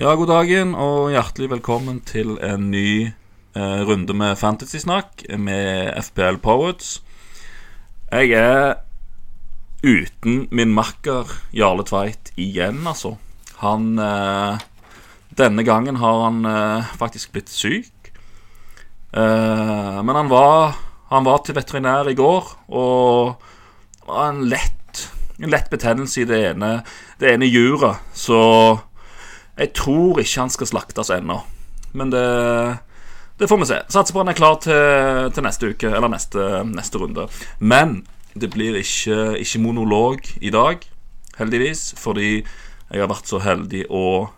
Ja, god dagen og hjertelig velkommen til en ny eh, runde med Fantasy-snakk med FPL Poets. Jeg er uten min makker Jarle Tveit igjen, altså. Han eh, Denne gangen har han eh, faktisk blitt syk. Eh, men han var, han var til veterinær i går, og var en lett, en lett betennelse i det ene, det ene juret. Så jeg tror ikke han skal slaktes ennå. Men det, det får vi se. Satser på han er klar til, til neste uke, eller neste, neste runde. Men det blir ikke, ikke monolog i dag, heldigvis, fordi jeg har vært så heldig å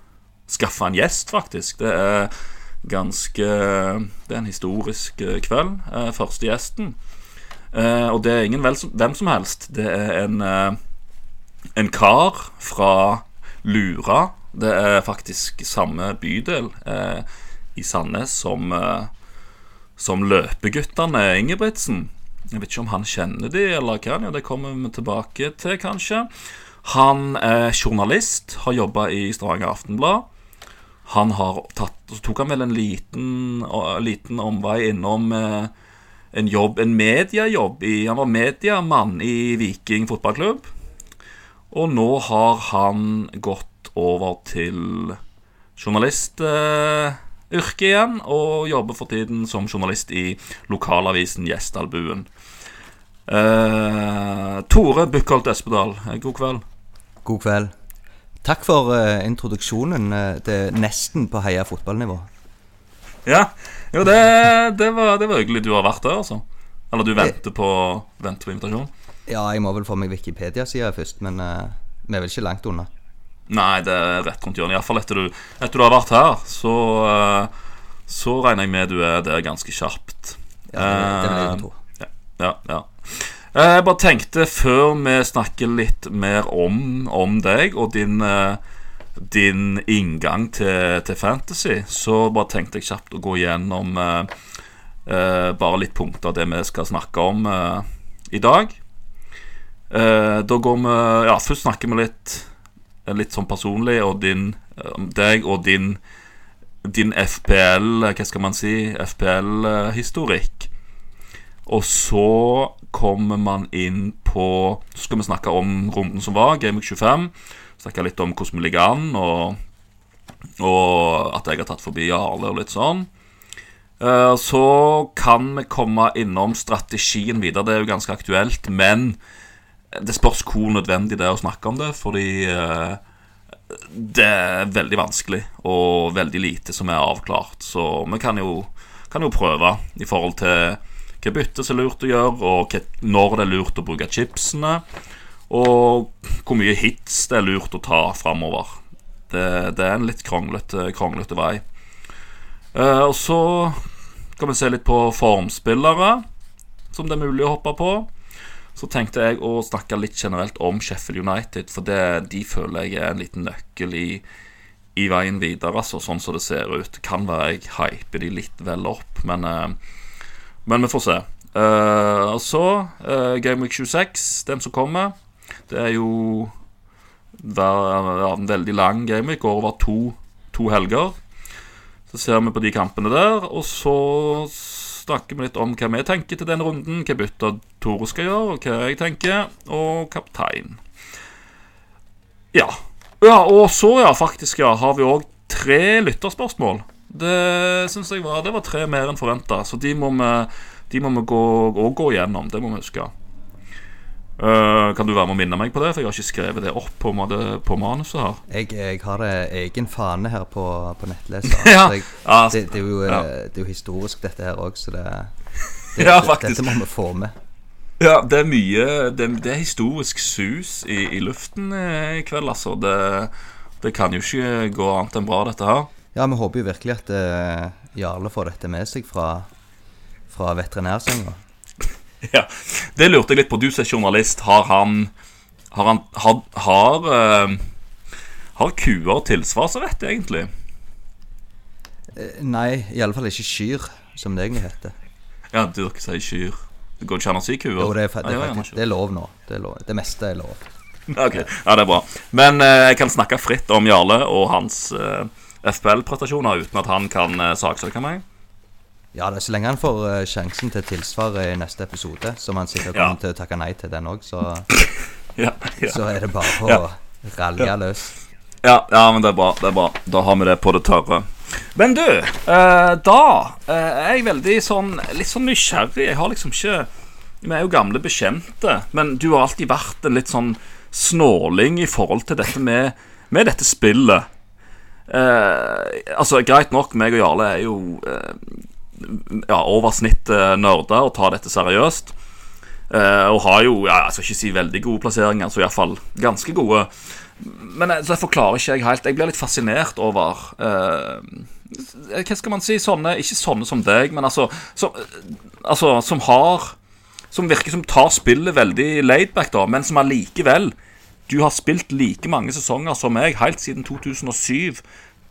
skaffe en gjest, faktisk. Det er ganske Det er en historisk eh, kveld. Eh, første gjesten. Eh, og det er ingen hvem som helst. Det er en, en kar fra Lura det er faktisk samme bydel eh, i Sandnes som, eh, som løpeguttene Ingebrigtsen. Jeg vet ikke om han kjenner de, eller hva han gjør. Det kommer vi tilbake til, kanskje. Han er journalist, har jobba i Stavanger Aftenblad. Han har tatt, Så tok han vel en liten, liten omvei innom eh, en jobb, en mediejobb i Han var mediemann i Viking fotballklubb. Og nå har han gått over til journalistyrket igjen, og jobber for tiden som journalist i lokalavisen Gjestalbuen. Uh, Tore Bukkholt Espedal, eh, god kveld. God kveld. Takk for uh, introduksjonen. Det er nesten på heia fotballnivå. Ja, jo, det, det, var, det, var, hyggelig du har vært der, altså. Eller du venter på, venter på invitasjon? Ja, jeg må vel få meg Wikipedia-sida først, men uh, vi er vel ikke langt unna. Nei, det er rett rundt hjørnet. Iallfall etter, du, etter du har vært her, så, eh, så regner jeg med du er der ganske kjapt. Ja, det vil jeg tro. Ja, ja, ja. Eh, jeg bare tenkte, før vi snakker litt mer om, om deg og din, din inngang til, til, fantasy, så bare tenkte jeg kjapt å gå gjennom eh, bare litt punkter av det vi skal snakke om eh, i dag. Eh, da går vi Ja, først snakker vi litt litt sånn personlig, og din, deg og din, din FPL Hva skal man si? FPL-historikk. Og så kommer man inn på Så skal vi snakke om runden som var, Game 25. Snakke litt om hvordan vi ligger an, og, og at jeg har tatt forbi Jarle og litt sånn. Uh, så kan vi komme innom strategien videre. Det er jo ganske aktuelt. Men det spørs hvor nødvendig det er å snakke om det, fordi eh, det er veldig vanskelig og veldig lite som er avklart. Så vi kan jo, kan jo prøve i forhold til hva bytte er lurt å gjøre, og når det er lurt å bruke chipsene, og hvor mye hits det er lurt å ta framover. Det, det, er en litt kronglete, kronglete vei. Eh, og så kan vi se litt på formspillere som det er mulig å hoppe på så tenkte jeg å snakke litt generelt om Sheffield United, for det, de føler jeg er en liten nøkkel i, i veien videre, altså, sånn som det ser ut. Kan være jeg hyper de litt vel opp, men, uh, men vi får se. Uh, og så uh, Game Week 26, den som kommer. Det er jo ja, en veldig lang Game Week, over to, to helger. Så ser vi på de kampene der, og så snakker vi litt om hva vi tenker til denne runden, hva bytter Tore skal gjøre, og hva jeg tenker, og kaptein. Ja. ja og så, ja, faktisk, ja, har vi òg tre lytterspørsmål. Det syns jeg var Det var tre mer enn forventa, så de må vi, de må vi gå, gå gjennom. Det må vi huske. Uh, kan du være med å minne meg på det? For jeg har ikke skrevet det opp på, på manuset her. Jeg, jeg, har det egen fane her på, på nettleser. ja. jeg, det, det, er jo, ja. Eh, det, er jo, historisk, dette her òg, så det, det ja, dette må vi få med. Ja, det er mye Det, er historisk sus i, i, luften i kveld, altså. Det, kan jo ikke gå annet enn bra, dette her. Ja, vi håper jo virkelig at uh, Jarle får dette med seg fra, fra veterinærsenga. ja, Det lurte jeg litt på. Du som er journalist, har han Har, han, har, har, uh, har kuer tilsvarsrett, egentlig? Uh, nei, iallfall ikke kyr, som det egentlig heter. Ja, dyrke sier kyr. Det går ikke an å si kuer? Jo, det er, det, er faktisk, det er lov nå. Det, er lov. det, meste er lov. Ok, ja det er bra. Men eh, jeg kan snakke fritt om Jarle og hans FPL-prestasjoner uten at han kan eh, saksøke meg. Ja, det er så lenge han får uh, sjansen til tilsvar i neste episode, som han sikkert Ja. kommer til å takke nei til den òg, så, Ja, ja. så er det bare å Ja. ralje løs. Ja, ja, men det er bra. det er bra Da har vi det på det tørre. Men du, uh, da uh, er jeg veldig sånn litt sånn nysgjerrig. Jeg har liksom ikke Vi er jo gamle bekjente, men du har alltid vært en litt sånn snåling i forhold til dette med, med dette spillet. Uh, altså, greit nok, meg og Jarle er jo eh, ja, over snittet nerder og tar dette seriøst. Eh, og har jo, ja, jeg skal ikke si veldig gode plasseringer, så iallfall ganske gode. Men eh, så forklarer ikke jeg helt. Jeg blir litt fascinert over eh, Hva skal man si? Sånne, ikke sånne som deg, men altså som, altså, som har Som virker som tar spillet veldig laidback, da, men som allikevel Du har spilt like mange sesonger som meg helt siden 2007.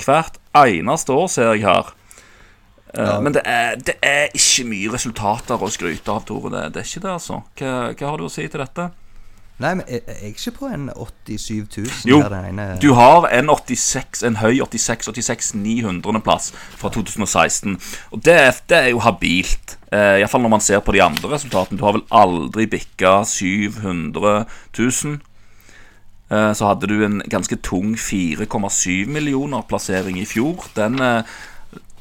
Hvert eneste år, ser jeg her. Eh, Men det er, det er ikke mye resultater å skryte av, Tore. Det, det er ikke det, altså. Hva, hva har du å si til dette? Nei, men jeg, er ikke på en 87 000 Jo, ene du har en 86, en høy 86, 86 900 plass fra 2016. Og det, det er jo habilt. Eh, Iallfall når man ser på de andre resultatene. Du har vel aldri bikka 700 000. Eh, så hadde du en ganske tung 4,7 millioner plassering i fjor. Den, eh,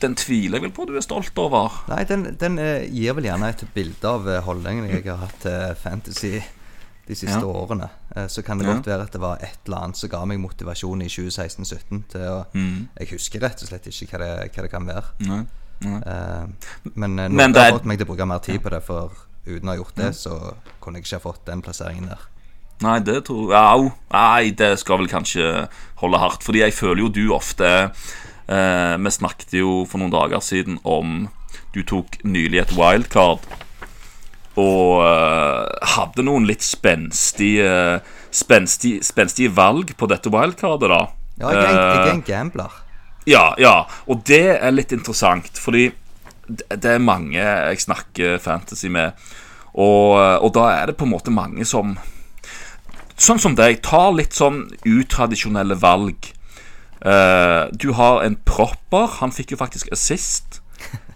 den tviler jeg vel på du er stolt over. Nei, den, den eh, gir vel gjerne et bilde av eh, holdningen jeg har hatt til fantasy de siste Ja. årene. Eh, så kan det Ja. godt være at det var et eller annet som ga meg motivasjon i 2016-17 til å Mm. Jeg husker rett og slett ikke hva det, hva det kan være. Nei. Eh, men noe har fått meg til å bruke mer tid på det, for uten å ha gjort det, så kunne jeg ikke ha fått den plasseringen der. Nei, det tror jeg Au. Nei, det skal vel kanskje holde hardt. Fordi jeg føler jo du ofte eh, Vi snakket jo for noen dager siden om Du tok nylig et wildcard. Og eh, hadde noen litt spenstige Spenstige, spenstige valg på dette wildcardet, da. Ja, jeg er, en- Eh, en gambler. ja, ja, og det er litt interessant, fordi det det er mange jeg snakker fantasy med, og, og da er det på en måte mange som Sånn som deg, tar litt sånn utradisjonelle valg. Eh, du har en propper, han fikk jo faktisk assist.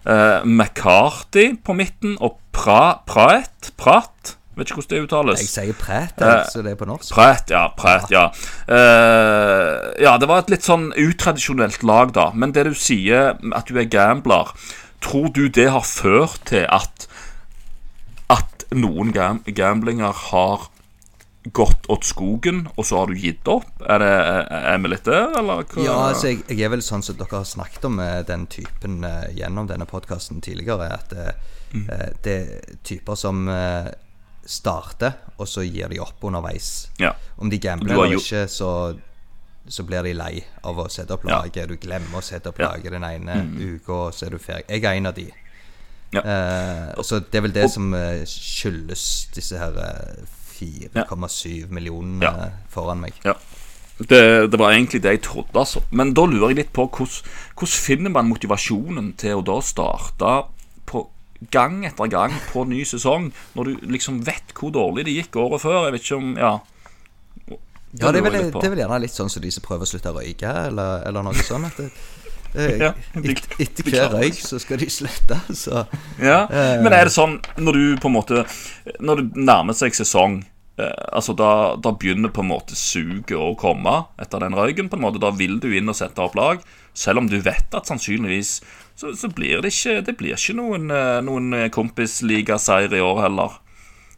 Uh, McCarthy på midten, og pra, Praet Prat, vet ikke hvordan det uttales. Jeg sier præt, Eh, så det er på norsk. Pratt, ja. Pratt, ja. Uh, ja, det var et litt sånn utradisjonelt lag, da. Men det du sier, at du er gambler, tror du det har ført til at At noen gam gamblinger har gått åt skogen, og så har du gitt opp? Er, det, er vi litt der, eller? hva? Ja, altså jeg, jeg er vel sånn som dere har snakket om eh, den typen eh, gjennom denne podkasten tidligere. At eh, Mm. det er typer som starter, og så gir de opp underveis. Ja. Om de gambler eller ikke, så, så blir de lei av å sette opp Ja. Du glemmer å sette opp. Mm. laget den ene uka, og så er du ferdig. Jeg er en av de. Ja. Eh, så det er vel det som eh, skyldes disse her 4,7 millioner Ja. foran meg. Ja. Det, det var egentlig det jeg trodde, altså. Men da lurer jeg litt på hvordan, hvordan finner man motivasjonen til å da starte på gang etter gang på ny sesong, når du liksom vet hvor dårlig det gikk året før? Jeg vet ikke om Ja. Ja, det er, vel, det er vel gjerne litt sånn som de som prøver å slutte å røyke, eller, eller noe sånt. Det, Ja, et, etter hver røyk så skal de slette, så Ja, Eh. Men er det sånn når du på en måte Når det nærmer seg sesong eh, Altså da, da begynner på en måte suget å komme etter den røyken. på en måte Da vil du inn og sette opp lag, selv om du vet at sannsynligvis så, så blir det ikke Det blir ikke noen, eh, noen kompisligaseier i år heller.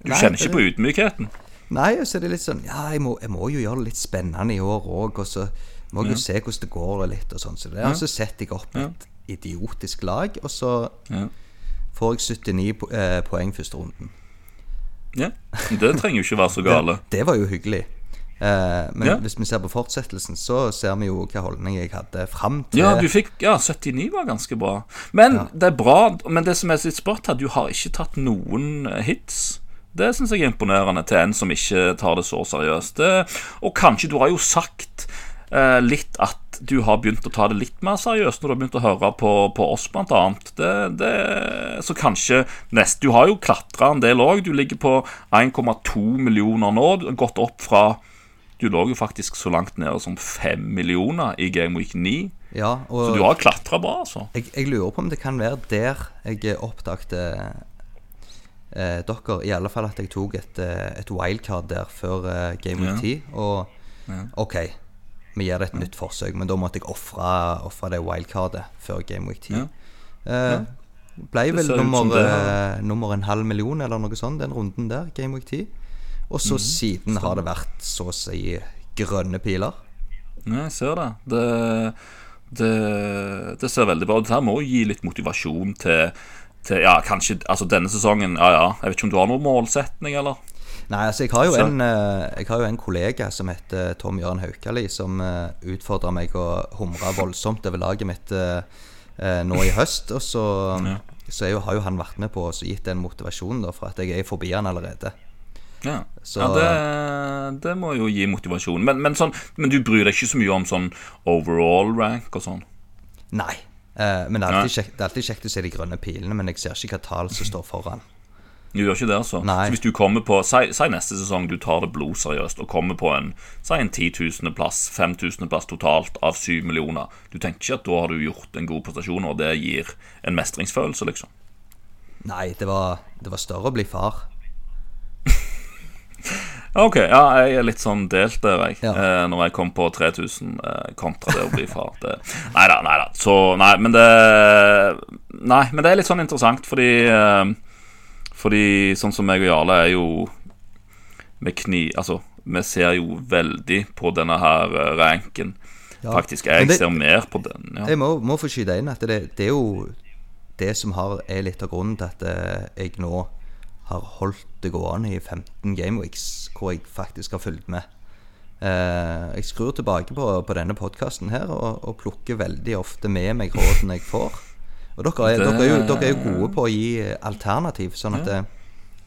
Du Nei, kjenner ikke på ydmykheten. Nei, og så er det litt sånn Ja, jeg må, jeg må jo gjøre det litt spennende i år òg, og så må jeg jo se hvordan det går og litt og sånn. Så det, og så setter jeg opp et idiotisk lag, og så Ja. får jeg 79 po eh, poeng første runden. Ja, Det trenger jo ikke være så gale. Det var jo hyggelig. Eh, men Ja. hvis vi ser på fortsettelsen, så ser vi jo hva holdning jeg hadde fram til Ja, du fikk Ja, 79 var ganske bra. Men det er bra. Men det som er litt sprøtt her, du har ikke tatt noen eh, hits. Det syns jeg er imponerende til en som ikke tar det så seriøst. Det, og kanskje du har jo sagt eh, litt at du har begynt å ta det litt mer seriøst når du har begynt å høre på, på oss, blant annet. Det, det, så kanskje neste Du har jo klatra en del òg. Du ligger på 1,2 millioner nå. Gått opp fra Du lå jo faktisk så langt nede som 5 millioner i Game Week 9. Ja, Så du har klatra bra, altså. jeg, jeg lurer på om det kan være der jeg oppdagte eh, dere. I alle fall at jeg tok et, eh, et wildcard der før eh, Game Week 10. Og OK, vi gir det et nytt forsøk, men da måtte jeg ofre det wildcardet før Game Week 10. Ja. Eh, ble vel nummer, det eh, nummer en halv million eller noe sånt den runden der, Game Week 10. Og så så siden har det vært så å si grønne piler. Ja, jeg ser det. Det, det. det ser veldig bra ut. Det her må gi litt motivasjon til, til Ja, kanskje Altså, denne sesongen Ja, ja. Jeg vet ikke om du har noen målsetning, eller? Nei, altså jeg har jo en eh, Jeg har jo en kollega som heter Tom Jørgen Haukali, som uh, utfordra meg å humre voldsomt over laget mitt eh, eh, nå i høst. Og så, Ja. så jo, har jo han vært med på og gitt den motivasjonen, da, for at jeg er forbi han allerede. Ja, Så- ja det, det må jo gi motivasjon. Men, men, sånn, men du bryr deg ikke så mye om sånn overall rank og sånn? Nei. Eh, men det er, alltid kjekt, det er alltid kjekt å se de grønne pilene, men jeg ser ikke hva tall som står foran. Du gjør ikke det, altså? Nei. Så hvis du kommer på Si, si neste sesong du tar det blodseriøst og kommer på en Si en 10 000.-plass, 5000.-plass totalt av 7 millioner. Du tenker ikke at da har du gjort en god prestasjon, og det gir en mestringsfølelse, liksom? Nei, det var, det var større å bli far. Ok, ja, jeg er litt sånn delt der, jeg. Ja. Eh, når jeg kom på 3000 eh, kontra det å bli far. Det, nei da, nei da. Så Nei, men det Nei, men det er litt sånn interessant, fordi eh, Fordi sånn som meg og Jarle er jo med kni... Altså, vi ser jo veldig på denne her eh, ranken. Ja. Faktisk. Jeg det- ser mer på den. Ja. Jeg må, må få skyte inn at det, det er jo det som har, er litt av grunnen til at eh, jeg nå har holdt det gående i 15 gameweeks, hvor jeg faktisk har fulgt med. Eh, jeg skrur tilbake på, på denne podkasten her og, og plukker veldig ofte med meg rådene jeg får. Og dere er, Det- dere er, jo, dere er jo gode på å gi alternativ, sånn at ja.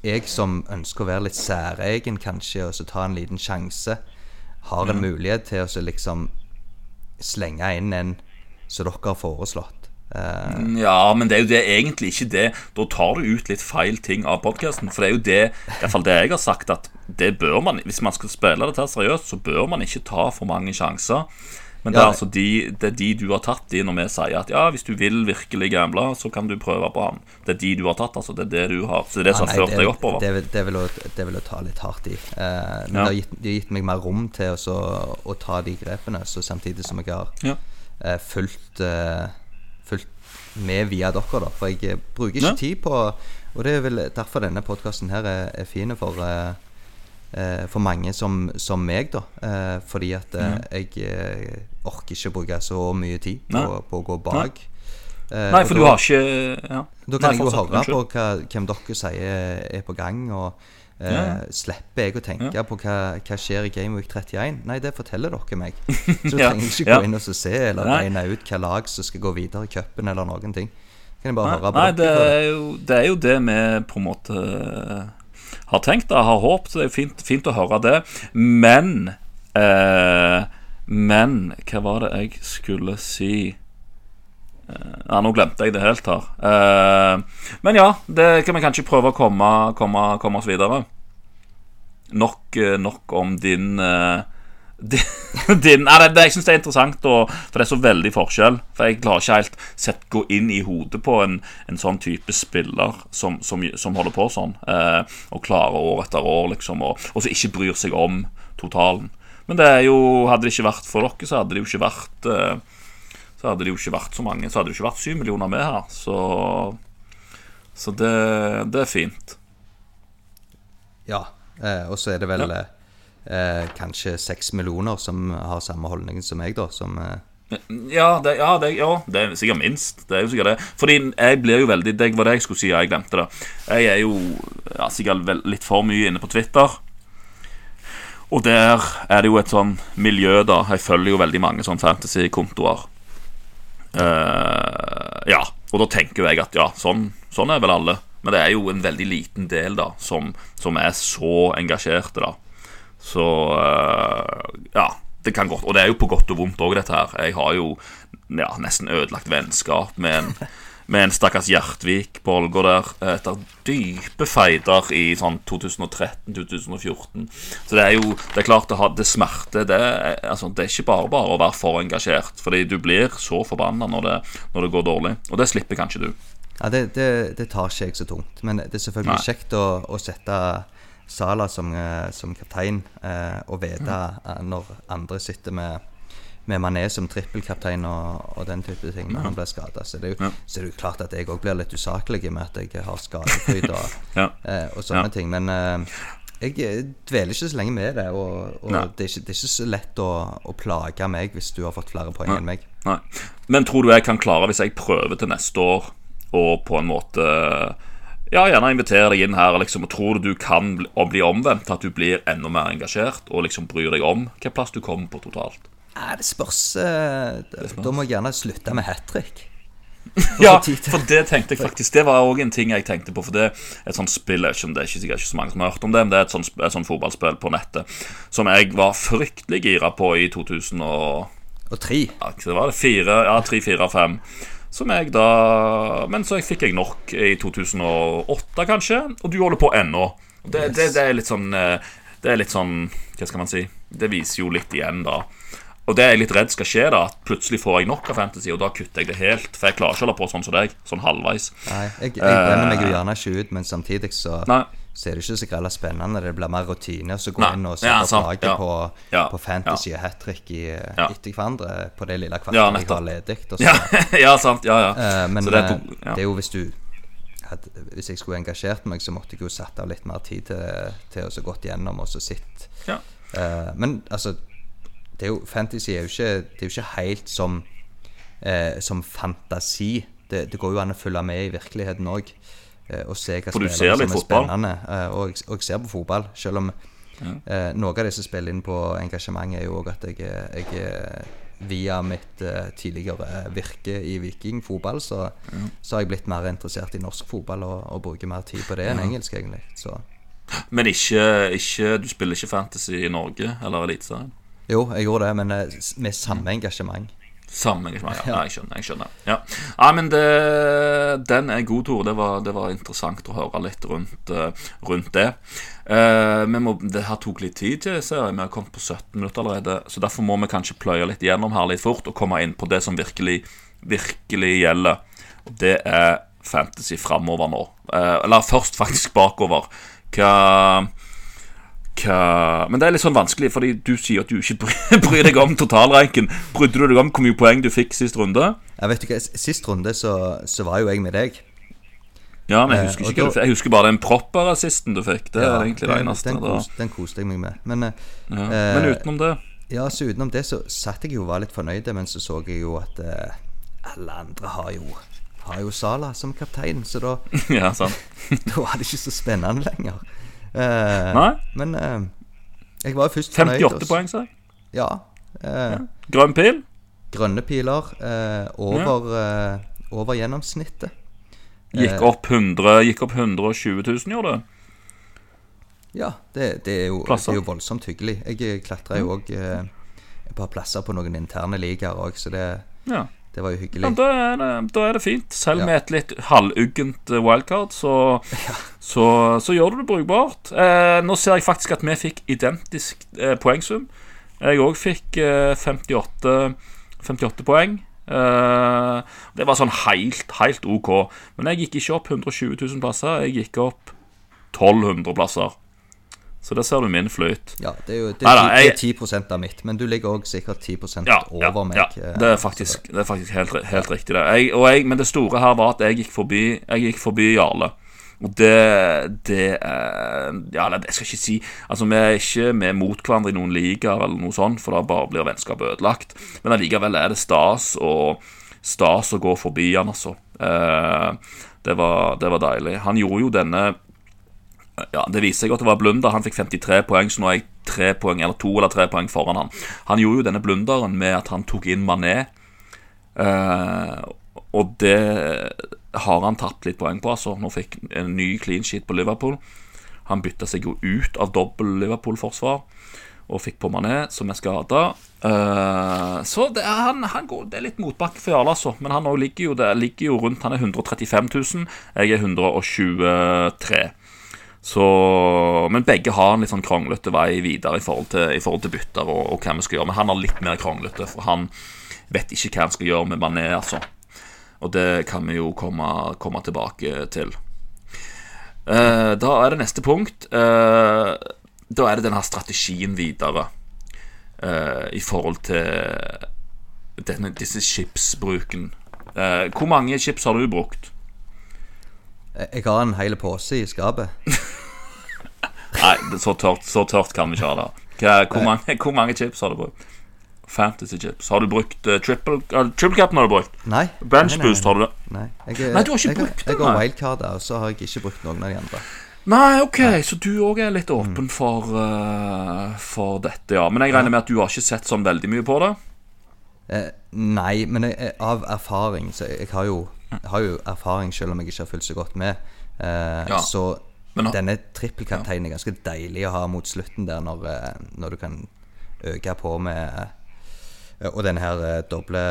jeg som ønsker å være litt særegen kanskje, og så ta en liten sjanse, har en mulighet til å liksom slenge inn en som dere har foreslått. Uh, Ja, men det er jo det egentlig ikke det. Da tar du ut litt feil ting av podkasten. For det er jo det i hvert fall det jeg har sagt, at det bør man Hvis man skal spille dette seriøst, så bør man ikke ta for mange sjanser. Men det Ja. er altså de, det er de du har tatt, de når vi sier at ja, hvis du vil virkelig gamble, så kan du prøve på han. Det er de du har tatt, altså. Det er det du har. Så det er det som nei, har ført deg oppover. Det, det, vil å- det vil å ta litt hardt i. Eh, men Ja. det, har gitt, det har gitt meg mer rom til å, å ta de grepene, så samtidig som jeg har Ja. eh, fulgt, eh, fulgt med via dere, da. For jeg eh, bruker ikke Ja. tid på Og det er vel derfor denne podkasten her er, er fin for eh, eh, For mange som, som meg, da. Fordi at eh, jeg orker ikke bruke så mye tid på, på å gå bak. Nei, Nei, for da- du har ikke ja. da kan Nei, jeg jo høre på hva, hvem dere sier er på gang, og eh, Ja, ja. slipper jeg å tenke på hva, hva skjer i Game Week 31. Nei, det forteller dere meg. Så Ja, trenger jeg ikke ja. gå inn og se eller regne ut hva lag som skal gå videre i cupen, eller noen ting. Kan jeg bare Nei, høre på nei det, er jo, det er jo det vi på en måte eh, har tenkt, da, har håpet. Det er fint, fint å høre det. Men eh, Men hva var det jeg skulle si? Eh, ja, Nå glemte jeg det helt her. Eh, men ja, det kan vi kanskje prøve å komme, komme, komme oss videre. Nok, eh, nok om din eh, din, din Jeg syns det er interessant, og, for det er så veldig forskjell. For jeg klarer ikke helt sett gå inn i hodet på en, en sånn type spiller som, som, som holder på sånn, eh, og klarer år etter år, liksom, og, og så ikke bryr seg om totalen. Men det jo, hadde det ikke vært for dere, så hadde det jo ikke vært eh, Så hadde det jo ikke vært så mange. Så hadde det ikke vært syv millioner med her. Så, så det, det er fint. Ja, eh, og så er det vel eh, kanskje seks millioner som har samme holdning som meg, da. Som eh, Ja, det, ja, det, ja, det er sikkert minst. Det er jo sikkert det. Fordi jeg blir jo veldig Det var det jeg skulle si, ja, jeg glemte det. Jeg er jo ja, sikkert litt for mye inne på Twitter. Og der er det jo et sånn miljø, da. Jeg følger jo veldig mange sånn fantasy-kontoer. Uh, ja, og da tenker jeg at ja, sånn, sånn er vel alle. Men det er jo en veldig liten del da som, som er så engasjerte, da. Så uh, ja, det kan godt Og det er jo på godt og vondt òg, dette her. Jeg har jo ja, nesten ødelagt vennskap med en, med en stakkars Hjertvik på Ålgård der etter dype feider i sånn 2013-2014. Så det er jo Det er klart det, har, det smerter. Det, er- altså, det er ikke bare bare å være for engasjert, fordi du blir så forbanna når det, når det går dårlig. Og det slipper kanskje du. Ja, det, det, det tar ikke jeg så tungt. Men det er selvfølgelig Nei. kjekt å, å sette Sala som, eh, som kaptein eh, og vite mm. når andre sitter med, med Mané som trippelkaptein og, og den type ting når han blir skada. Så, det er jo- Ja. så det er jo klart at jeg òg blir litt usaklig med at jeg har skadefryd og, eh, og sånne ting. Men eh, jeg eh, dveler ikke så lenge med det, og, og det, er ikke, det er ikke så lett å, å plage meg hvis du har fått flere poeng enn meg. Nei. Men tror du jeg kan klare, hvis jeg prøver til neste år, og på en måte Ja, gjerne invitere deg inn her, liksom, og tror du du kan bli, bli omvendt, at du blir enda mer engasjert og liksom bryr deg om hvilken plass du kommer på totalt? Nei, det spørs. eh, Da må jeg gjerne slutte med hat trick. Ja, for det tenkte jeg faktisk Det var òg en ting jeg tenkte på. For det er et sånt spill jeg ikke Det er ikke så mange som har hørt om det, men det er et sånt, et sånt fotballspill på nettet som jeg var fryktelig gira på i 2000 og Og tre. ja, det var det fire, ja, tre, fire, fem. Som jeg da Men så fikk jeg nok i 2008, kanskje. Og du holder på ennå. Det, Det, det, det er litt sånn eh, Det er litt sånn Hva skal man si? Det viser jo litt igjen, da. Og det er jeg litt redd skal skje, da. At plutselig får jeg nok av fantasy, og da kutter jeg det helt. For jeg klarer ikke å holde på sånn som deg. Sånn halvveis. Nei, jeg, jeg brenner meg jo gjerne ikke ut, men samtidig så, Nei. så er det ikke så grella spennende. Det blir mer rutine å gå inn og sette ja, opp laget ja. på, Ja, på fantasy og hat trick i, etter hverandre på det lille Ja, jeg har ledig. Ja, ja sant. Ja, ja. Uh, men Så det er eh, to- ja. det er jo hvis du Hvis jeg skulle engasjert meg, så måtte jeg jo satt av litt mer tid til, til å gå gått gjennom og så sitt. Ja. Uh, men altså det er jo, Fantasy er jo ikke, det er jo ikke helt som, eh, som fantasi. Det, det går jo an å følge med i virkeligheten òg. Eh, og se hva For du ser litt fotball. Eh, og, og jeg ser på fotball, selv om eh, noe av det som spiller inn på engasjementet, er jo òg at jeg, jeg via mitt eh, tidligere virke i Viking fotball, så, så har jeg blitt mer interessert i norsk fotball og, og bruker mer tid på det enn engelsk, egentlig. Så Men ikke, ikke Du spiller ikke fantasy i Norge eller Eliteserien? Jo, jeg gjorde det, men eh, med samme engasjement. Samme engasjement. Ja, jeg skjønner. jeg skjønner Ja, ja men det, den er god, Tore. Det var, det var interessant å høre litt rundt, eh, rundt det. Eh, må, det her tok litt tid, til, ser jeg. Vi har kommet på 17 minutter allerede. Så derfor må vi kanskje pløye litt gjennom her litt fort og komme inn på det som virkelig, virkelig gjelder. Og det er fantasy framover nå. Eh, eller først faktisk bakover. Hva hva Men det er litt sånn vanskelig, fordi du sier at du ikke bryr deg om totalranken. Brydde du deg om hvor mye poeng du fikk sist runde? Jeg vet ikke, Sist runde så, så var jo jeg med deg. Ja, men jeg Eh, husker ikke da- Jeg husker bare den propper-assisten du fikk. Det er egentlig det eneste. den, da. den koste jeg meg med. Men, eh, Ja. eh, Men utenom det ja, så utenom det så satt jeg jo og var litt fornøyd, men så så jeg jo at eh, alle andre har jo har jo Sala som kaptein, så da, Ja, sant. da var det ikke så spennende lenger. Eh, Nei. Men uh, jeg var jo først fornøyd. 58 poeng, sa jeg. Ja. ja. Grønn pil. Grønne piler eh, over, eh, over gjennomsnittet. Gikk Eh. opp 100 Gikk opp 120 000, gjorde det? Ja, det, det, er jo, det er jo voldsomt hyggelig. Jeg klatra jo òg eh, et par plasser på noen interne ligaer òg, så det, Ja. Det var jo hyggelig. da, er det, da er det fint. Selv Ja. med et litt halvuggent eh, wildcard, så, så, så gjør du det brukbart. Eh, nå ser jeg faktisk at vi fikk identisk eh, poengsum. Jeg òg fikk eh, 58, 58 poeng. Eh, det var sånn helt, helt OK. Men jeg gikk ikke opp 120 000 plasser. Jeg gikk opp 1200 plasser. Så der ser du min flyt. Ja, det er jo det, Neida, er 10 av mitt, men du ligger òg sikkert 10 Ja, over meg. ja. eh, Det er faktisk, det er faktisk helt, helt riktig, det. Jeg, jeg, men det store her var at jeg gikk forbi Jeg gikk forbi Jarle. Og det, det er Ja, det skal jeg ikke si. Altså, Vi er ikke med mot hverandre i noen ligaer eller noe sånt, for da bare blir vennskapet ødelagt. Men allikevel er det stas og stas å gå forbi han, altså. Eh, det, var, det var deilig. Han gjorde jo denne ja, Det viser seg at det var blunder. Han fikk 53 poeng, så nå er jeg tre poeng, eller to eller tre poeng foran han. Han gjorde jo denne blunderen med at han tok inn Mané. Eh, og det har han tatt litt poeng på, altså. Nå fikk en ny clean sheet på Liverpool. Han bytta seg jo ut av dobbel Liverpool-forsvar. og fikk på Mané, som er skada. så det er, han, han går, det er litt motbakke for Jarle, altså. Men han ligger jo, det ligger jo rundt Han er 135 000. Jeg er 123 så, men begge har en litt sånn kranglete vei videre i forhold til, i forhold til bytter og, og, hva vi skal gjøre. Men han har litt mer kranglete, for han vet ikke hva han skal gjøre med Mané. altså. Og det kan vi jo komme, komme tilbake til. Uh, da er det neste punkt. Uh, da er det denne strategien videre uh, i forhold til denne, disse chipsbruken. hvor mange chips har du brukt? Jeg har en hel pose i skapet. Nei, så tørt, så tørt kan vi ikke ha det. Hvor mange, hvor mange chips har du brukt? Fantasy chips. Har du brukt uh, triple, uh, triple cap? har du brukt? Nei. Bench nei, nei, boost, har du det? Nei, jeg, nei du har ikke jeg, brukt det? Jeg har wildcard, og så har jeg ikke brukt noen av de andre. Nei, ok, nei. så du òg er litt åpen mm. for, uh, for dette, ja. Men jeg regner med at du har ikke sett sånn veldig mye på det? Eh, nei, men jeg, av erfaring Så jeg har jo, jeg har jo erfaring, selv om jeg ikke har fulgt så godt med. Eh, ja. Så men, denne trippelkapteinen er ganske deilig å ha mot slutten der, når, eh, når du kan øke på med og denne her uh, doble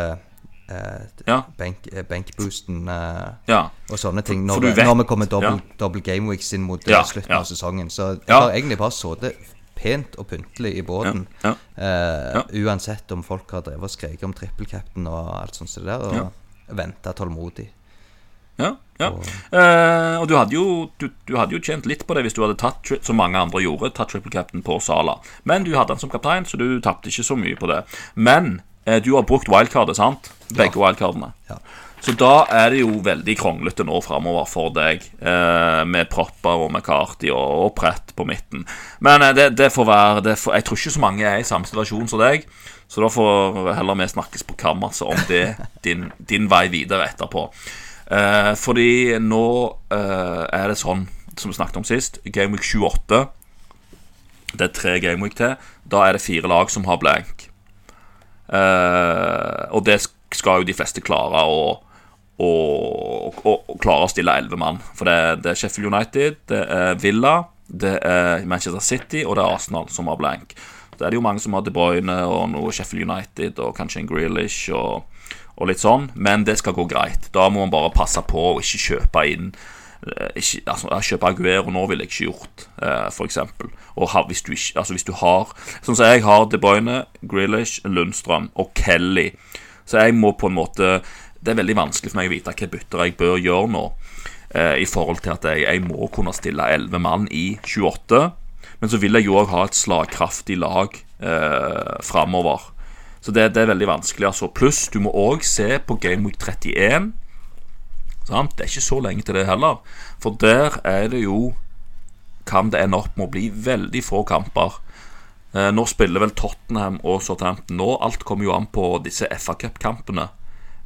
eh, ja. benk, benkboosten eh, ja. og sånne ting. Når, vet, når vi kommer dobbel, ja. dobbel gameweeks inn mot slutten av sesongen. Så jeg har egentlig bare sittet pent og pyntelig i båten. uansett om folk har drevet og skreket om trippelcapten og alt sånt så der, og ja. venta tålmodig. Ja, ja. Uh, og du, hadde jo, du, du, hadde jo tjent litt på det hvis du hadde tatt, som mange andre gjorde, tatt triple captain på Sala. Men du hadde han som kaptein, så du tapte ikke så mye på det. Men uh, du har brukt wildcardet, sant? Begge ja. wildcardene. Ja. Så da er det jo veldig kronglete nå framover for deg, eh, med propper og McCarty og, og Prett på midten. Men det, det, får være det får, Jeg tror ikke så mange er i samme situasjon som deg. Så da får heller vi snakkes på kammerset om det, din, din vei videre etterpå. Eh, fordi nå eh, er det sånn, som vi snakket om sist, Gameweek 28 Det er tre Gameweek til. Da er det fire lag som har blank. Eh, og det skal jo de fleste klare å og, og, klare å stille elleve mann. For det, det, er Sheffield United, det er Villa, det er Manchester City og det er Arsenal som har blank. Så er det jo mange som har De Bruyne og noe Sheffield United og kanskje en Grealish og og litt sånn, men det skal gå greit. Da må man bare passe på å ikke kjøpe inn eh, ikke, altså, Kjøpe Aguero nå ville jeg ikke gjort, eh, f.eks. Og hvis, du ikke, altså, hvis du har Sånn som jeg har De Bruyne, Grealish, Lundstrøm og Kelly. Så jeg må på en måte Det er veldig vanskelig for meg å vite hvilke bytter jeg bør gjøre nå. Eh, I forhold til at jeg, jeg må kunne stille 11 mann i 28. Men så vil jeg jo òg ha et slagkraftig lag eh, framover. Så det, det, er veldig vanskelig. altså Pluss du må òg se på Game Week 31. Sant? Det er ikke så lenge til det heller. For der er det jo Kan det ende opp med å bli veldig få kamper. Eh, nå spiller vel Tottenham og Southampton nå. Alt kommer jo an på disse FA Cup-kampene.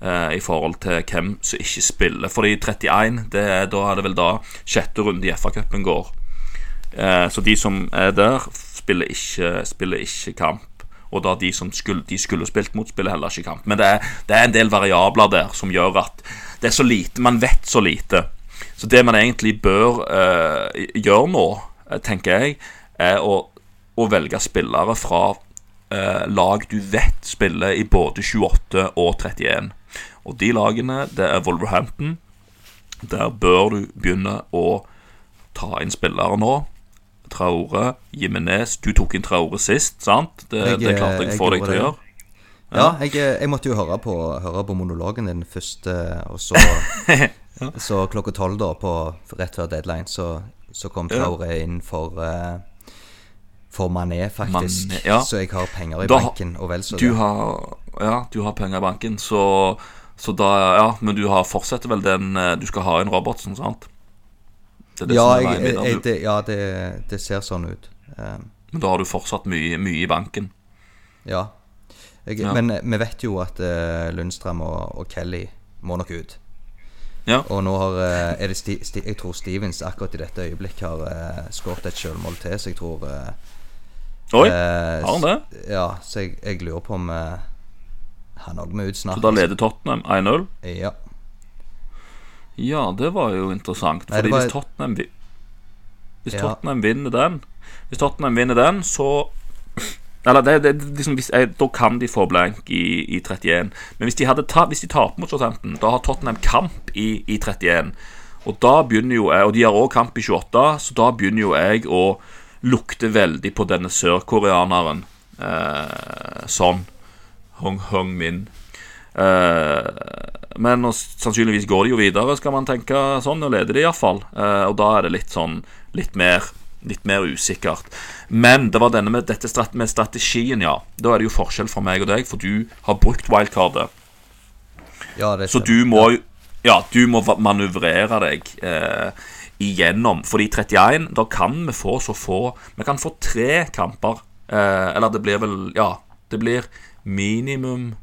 Eh, I forhold til hvem som ikke spiller. Fordi 31, det er, da er det vel da sjette runde i FA-cupen går. Eh, så de som er der, spiller ikke, spiller ikke kamp. Og da de som skulle, de skulle spilt mot, spiller heller ikke kamp. Men det er, det er en del variabler der som gjør at det er så lite Man vet så lite. Så det man egentlig bør eh, gjøre nå, eh, tenker jeg, er å, å velge spillere fra eh, lag du vet spiller i både 28 og 31. Og de lagene, det er Wolverhampton. Der bør du begynne å ta inn spillere nå. Traore, Jimenez Du tok inn Traore sist, sant? Det, jeg, det klarte jeg å få deg til å gjøre. Ja, ja jeg, jeg, måtte jo høre på, høre på monologen din først, og så, ja. så klokka tolv, da, på, rett før deadline, så, så kom Traore inn for for Mané, faktisk. Mané, ja. Så jeg har penger i da, banken. Og vel så du det. Har, ja, du har penger i banken, så, så da Ja, men du har fortsetter vel den eh, Du skal ha inn Robertsen, sant? Det det ja, jeg, jeg, det, ja det, det, ser sånn ut. Um, men da har du fortsatt mye, mye i banken? Ja. Jeg, ja. Men vi vet jo at uh, Lundstrøm og, og, Kelly må nok ut. Ja. Og nå har uh, er det sti, sti, Jeg tror Stevens akkurat i dette øyeblikk har uh, skåret et sjølmål til, så jeg tror uh, Oi, har han det? Ja, så jeg, jeg lurer på om han òg må ut snart. Så da leder Tottenham 1-0? Ja. Ja, det var jo interessant. Fordi var... hvis Tottenham Hvis ja. Tottenham vinner den Hvis Tottenham vinner den, så Eller det, det, liksom, hvis, jeg, Da kan de få blank i, i 31. Men hvis de, ta, hvis de taper mot Southampton, da har Tottenham kamp i, i 31. Og da begynner jo jeg, og de har òg kamp i 28, så da begynner jo jeg å lukte veldig på denne sørkoreaneren. Eh, sånn. Hong Hong Min. Eh, men og, sannsynligvis går de jo videre, skal man tenke sånn, og leder de iallfall. Eh, og da er det litt sånn litt mer litt mer usikkert. Men det var denne med, dette strat med strategien, ja. Da er det jo forskjell fra meg og deg, for du har brukt wildcardet. Ja, det Så du må Ja, du må manøvrere deg eh, igjennom. Fordi 31, da kan vi få så få Vi kan få tre kamper. Eh, eller det blir vel Ja, det blir minimum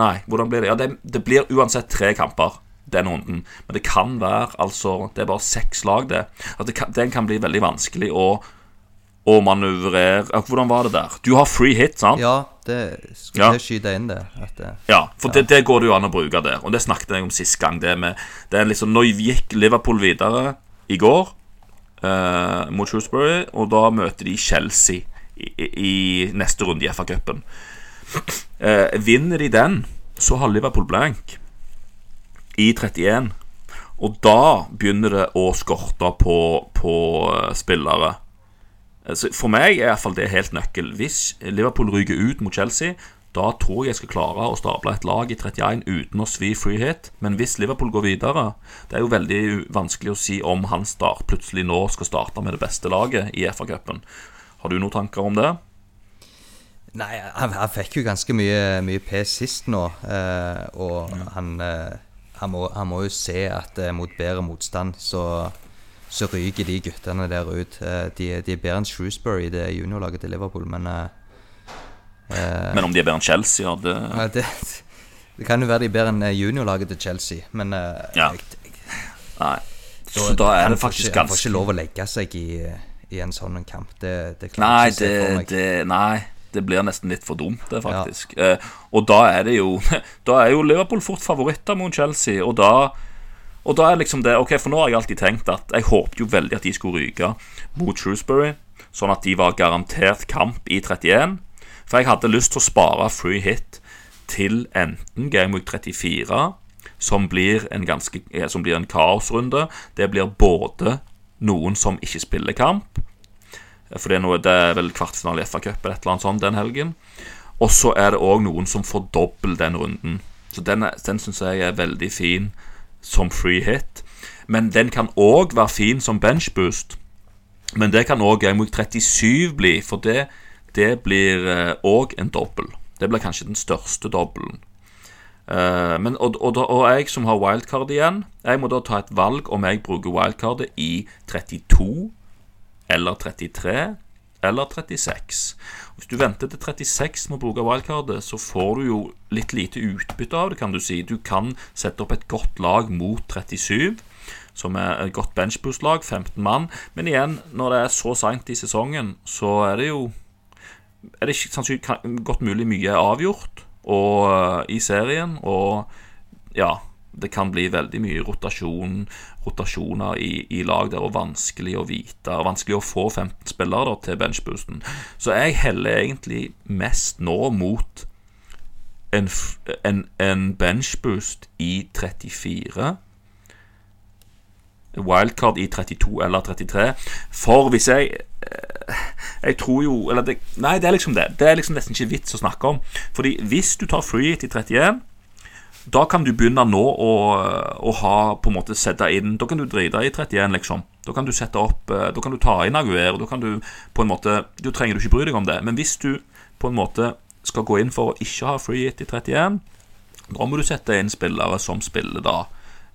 Nei, hvordan blir det? Ja, det, det blir uansett tre kamper den runden. Men det kan være altså Det er bare seks lag, det. At det kan, den kan bli veldig vanskelig å, å manøvrere Hvordan var det der? Du har free hit, sant? Ja, det skulle Ja. jeg skyte inn det. At, eh, Ja, for Det, det går det jo an å bruke der. Og det snakket jeg om sist gang. Det med, det er liksom, Nå gikk Liverpool videre i går eh, mot Shrewsbury, og da møter de Chelsea i, i, i neste runde i FA-cupen. Eh, vinner de den, så har Liverpool blank i 31. Og da begynner det å skorte på, på eh, spillere. Altså, For meg er iallfall det helt nøkkel. Hvis Liverpool ryker ut mot Chelsea, da tror jeg jeg skal klare å stable et lag i 31 uten å svi free hit. Men hvis Liverpool går videre Det er jo veldig vanskelig å si om han start plutselig nå skal starte med det beste laget i FA-cupen. Har du noen tanker om det? Nei, han, han fikk jo ganske mye, mye pes sist nå. Eh, og han, eh, han, må, han må jo se at eh, mot bedre motstand så, så ryker de guttene der ut. Eh, de, de er bedre enn Shrewsbury, det juniorlaget til Liverpool, men eh, eh, Men om de er bedre enn Chelsea, ja, det ja, det, det kan jo være de er bedre enn juniorlaget til Chelsea, men Ja. jeg, Nei. Så da er det faktisk ikke, Han får ikke lov å legge seg i, i en sånn kamp. Det, det Nei, det, det, nei, det blir nesten litt for dumt, det, faktisk. Eh, og da er det jo Da er jo Liverpool fort favoritter mot Chelsea, og da og da er liksom det Ok, for nå har jeg alltid tenkt at Jeg håpet jo veldig at de skulle ryke mot Shrewsbury, sånn at de var garantert kamp i 31. For jeg hadde lyst til å spare free hit til enten Game Week 34, som blir en ganske eh, Som blir en kaosrunde. Det blir både noen som ikke spiller kamp, for det er, noe, det er vel kvartfinale i eller et eller annet sånt den helgen. Og så er det òg noen som får dobbel den runden. Så den, den syns jeg er veldig fin som free hit. Men den kan òg være fin som benchboost. Men det kan òg Gameweek 37 bli, for det, det blir òg en dobbel. Det blir kanskje den største dobbelen. Eh, men, og, og, og jeg som har wildcard igjen, jeg må da ta et valg om jeg bruker wildcardet i 32 eller 33 eller 36. Hvis du venter til 36 med å bruke wildcardet, så får du jo litt lite utbytte av det, kan du si. Du kan sette opp et godt lag mot 37, som er et godt benchboost-lag, 15 mann. Men igjen, når det er så seint i sesongen, så er det jo er det ikke godt mulig mye er avgjort og, eh, i serien. Og ja, det kan bli veldig mye rotasjon, rotasjoner i, i lag der, og vanskelig å vite. Og vanskelig å få 15 spillere da, til benchboosten. Så jeg heller egentlig mest nå mot en, en, en benchboost i 34. Wildcard i 32 eller 33. For hvis jeg eh, Jeg tror jo Eller det, nei, det er liksom det. Det er liksom nesten ikke vits å snakke om. Fordi hvis du tar free hit i 31 da kan du begynne nå å, å ha på en måte sette inn Da kan du drite i 31, liksom. Da kan du sette opp eh, Da kan du ta inn Aguero. Da kan du på en måte Du trenger du ikke bry deg om det. Men hvis du på en måte skal gå inn for å ikke ha free hit i 31, da må du sette inn spillere som spiller da.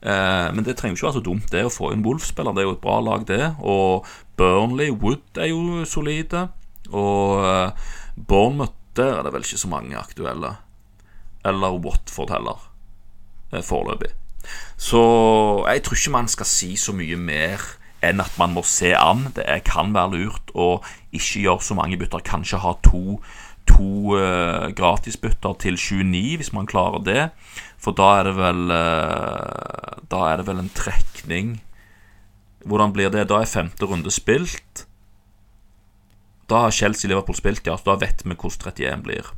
Eh, men det trenger ikke være så dumt, det å få inn Wolf-spiller. Det er jo et bra lag, det. Og Burnley, Wood er jo solide. Og eh, Bournemouth, der er det vel ikke så mange aktuelle. Eller Watford heller, foreløpig. Så jeg tror ikke man skal si så mye mer enn at man må se an. Det kan være lurt å ikke gjøre så mange bytter. Kanskje ha to, to uh, gratisbytter til 29, hvis man klarer det. For da er det vel uh, Da er det vel en trekning Hvordan blir det? Da er femte runde spilt. da har Chelsea-Liverpool spilt, ja, så da vet vi hvordan 31 blir.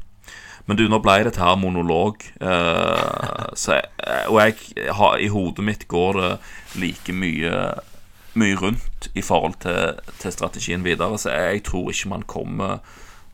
Men du, nå ble det her monolog, uh, så jeg, og jeg har, i hodet mitt går det like mye mye rundt i forhold til, til strategien videre, så jeg, jeg tror ikke man kommer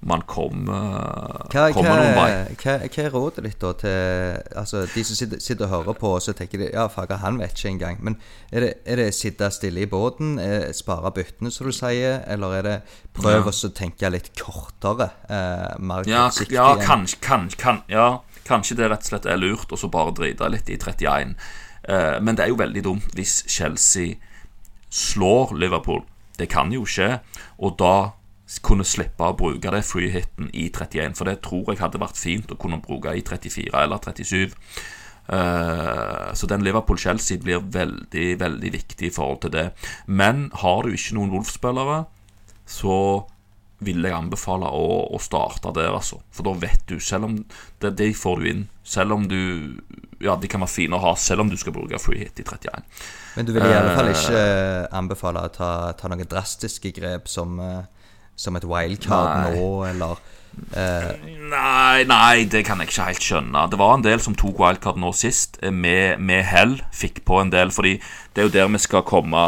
man kommer, Hva, kommer noen vei. hva, hva er rådet ditt da til altså, de som sitter, sitter og hører på, og så tenker de ja, fager, han vet ikke engang. Men er det, er det sitte stille i båten, eh, spare byttene, som du sier, eller er det prøve Ja. å tenke litt kortere? Eh, mer Ja, ja, kanskje, kan, kan, ja, kanskje det rett og slett er lurt å så bare drite litt i 31. Eh, men det er jo veldig dumt hvis Chelsea slår Liverpool. Det kan jo skje. Og da kunne slippe å bruke det free hiten i 31. For det tror jeg hadde vært fint å kunne bruke i 34 eller 37. Uh, så den Liverpool-Chelsea blir veldig, veldig viktig i forhold til det. Men har du ikke noen Wolf-spillere, så vil jeg anbefale å, å starte der, altså. For da vet du, selv om det, det får du inn. Selv om du Ja, de kan være fine å ha, selv om du skal bruke free hit i 31. Men du vil i alle fall Eh. ikke eh, anbefale å ta, ta noen drastiske grep som, eh, som et wildcard Nei. nå, eller eh, Nei, nei, det kan jeg ikke helt skjønne. Det var en del som tok wildcard nå sist, eh, med, med hell. Fikk på en del, fordi det er jo der vi skal komme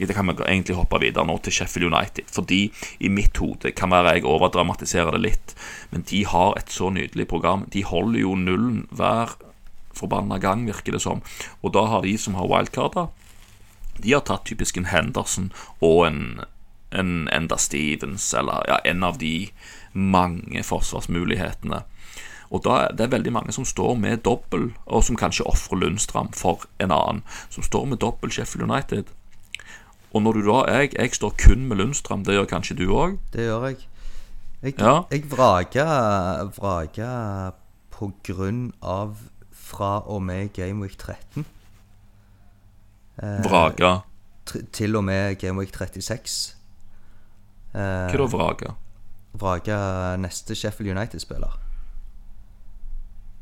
Det kan vi egentlig hoppe videre nå til Sheffield United. Fordi i mitt hode kan være jeg overdramatiserer det litt, men de har et så nydelig program. De holder jo nullen hver forbanna gang, virker det som. Og da har de som har wildcarder, de har tatt typisk en Henderson og en, en Enda Stevens, eller ja, en av de mange forsvarsmulighetene. Og da er det veldig mange som står med dobbel, og som kanskje ofrer Lundstram for en annen. Som står med dobbel Sheffield United. Og når du da Jeg, jeg står kun med Lundstram, det gjør kanskje du òg? Det gjør jeg. Jeg, Ja. jeg vraker, vraker på grunn av fra og med Gameweek 13. Eh, vraker? Til og med Gameweek 36. Eh, Hva da, vrake? Vrake neste Sheffield United-spiller.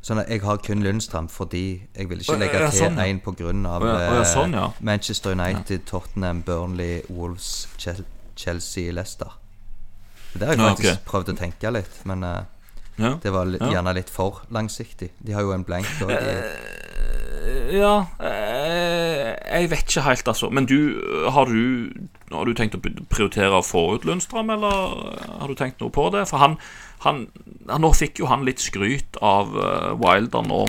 Sånn at jeg har kun Lundstrand fordi jeg vil ikke legge til sånn, ja. en på grunn av ja, eh, sånn, ja. Manchester United, Tottenham, Burnley, Wolves, Chelsea, Leicester. Det har jeg Ja, faktisk prøvd å tenke litt, men uh, Ja. det var gjerne litt for langsiktig. De har jo en blank. Og de, Ja Jeg vet ikke helt, altså. Men du, har du Har du tenkt å prioritere å få ut Lundstrøm, eller har du tenkt noe på det? For han, han, han Nå fikk jo han litt skryt av eh, Wilder nå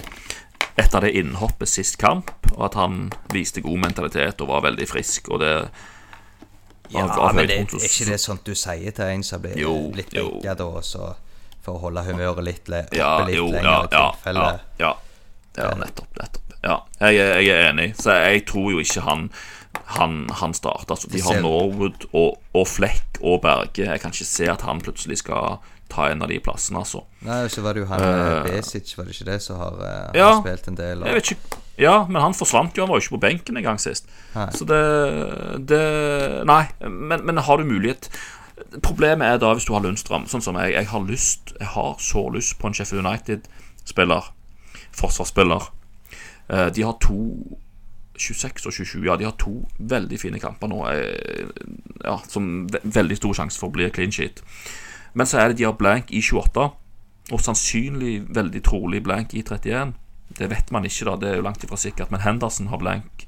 etter det innhoppet sist kamp, og at han viste god mentalitet og var veldig frisk, og det ja, av- av men det, er ikke det sånt du sier til en som blir Jo, litt vekka da, så for å holde humøret litt oppe Ja, litt jo, lenger ja, ja, ja, ja. ja nettopp, nettopp. Ja, jeg, jeg er enig. Så jeg tror jo ikke han han, han starter. Altså, de har Norwood og, og Flekk og Berge. Jeg kan ikke se at han plutselig skal ta en av de plassene, altså. Nei, så var det jo han uh, Besic, var det ikke det, som har, uh, Ja. har spilt en del? Jeg vet ikke Ja, men han forsvant jo. Han var jo ikke på benken engang sist. Nei. Så det, det Nei, men, men har du mulighet Problemet er da hvis du har Lundstrøm, sånn som jeg. Jeg har lyst Jeg har så lyst på en Sheffield United-spiller. Forsvarsspiller. Eh, De har to 26 og 27, ja, de har to veldig fine kamper nå. eh, Ja, som veldig stor sjanse for å bli clean sheet. Men så er det de har blank i 28, og sannsynlig veldig trolig blank i 31. Det vet man ikke, da, det er jo langt ifra sikkert. Men Henderson har blank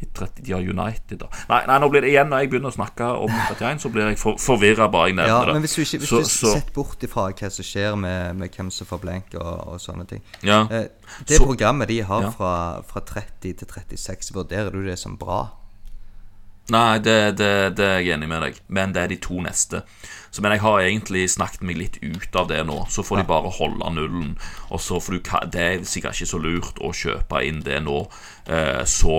i 30, De har United, da. Nei, nei, nå blir det igjen når jeg begynner å snakke om 31, så blir jeg for, forvirra bare jeg ja, det. men hvis du ikke hvis Så- du så- sett bort ifra hva som skjer med, med hvem som får blenk og, og sånne ting Ja. eh, Det Så- programmet de har Ja. fra, fra 30 til 36, vurderer du det som bra? Nei, det, det, det er jeg enig med deg, men det er de to neste. Så, men jeg har egentlig snakket meg litt ut av det nå. Så får de bare holde nullen. Og så får du, Det er sikkert ikke så lurt å kjøpe inn det nå eh, så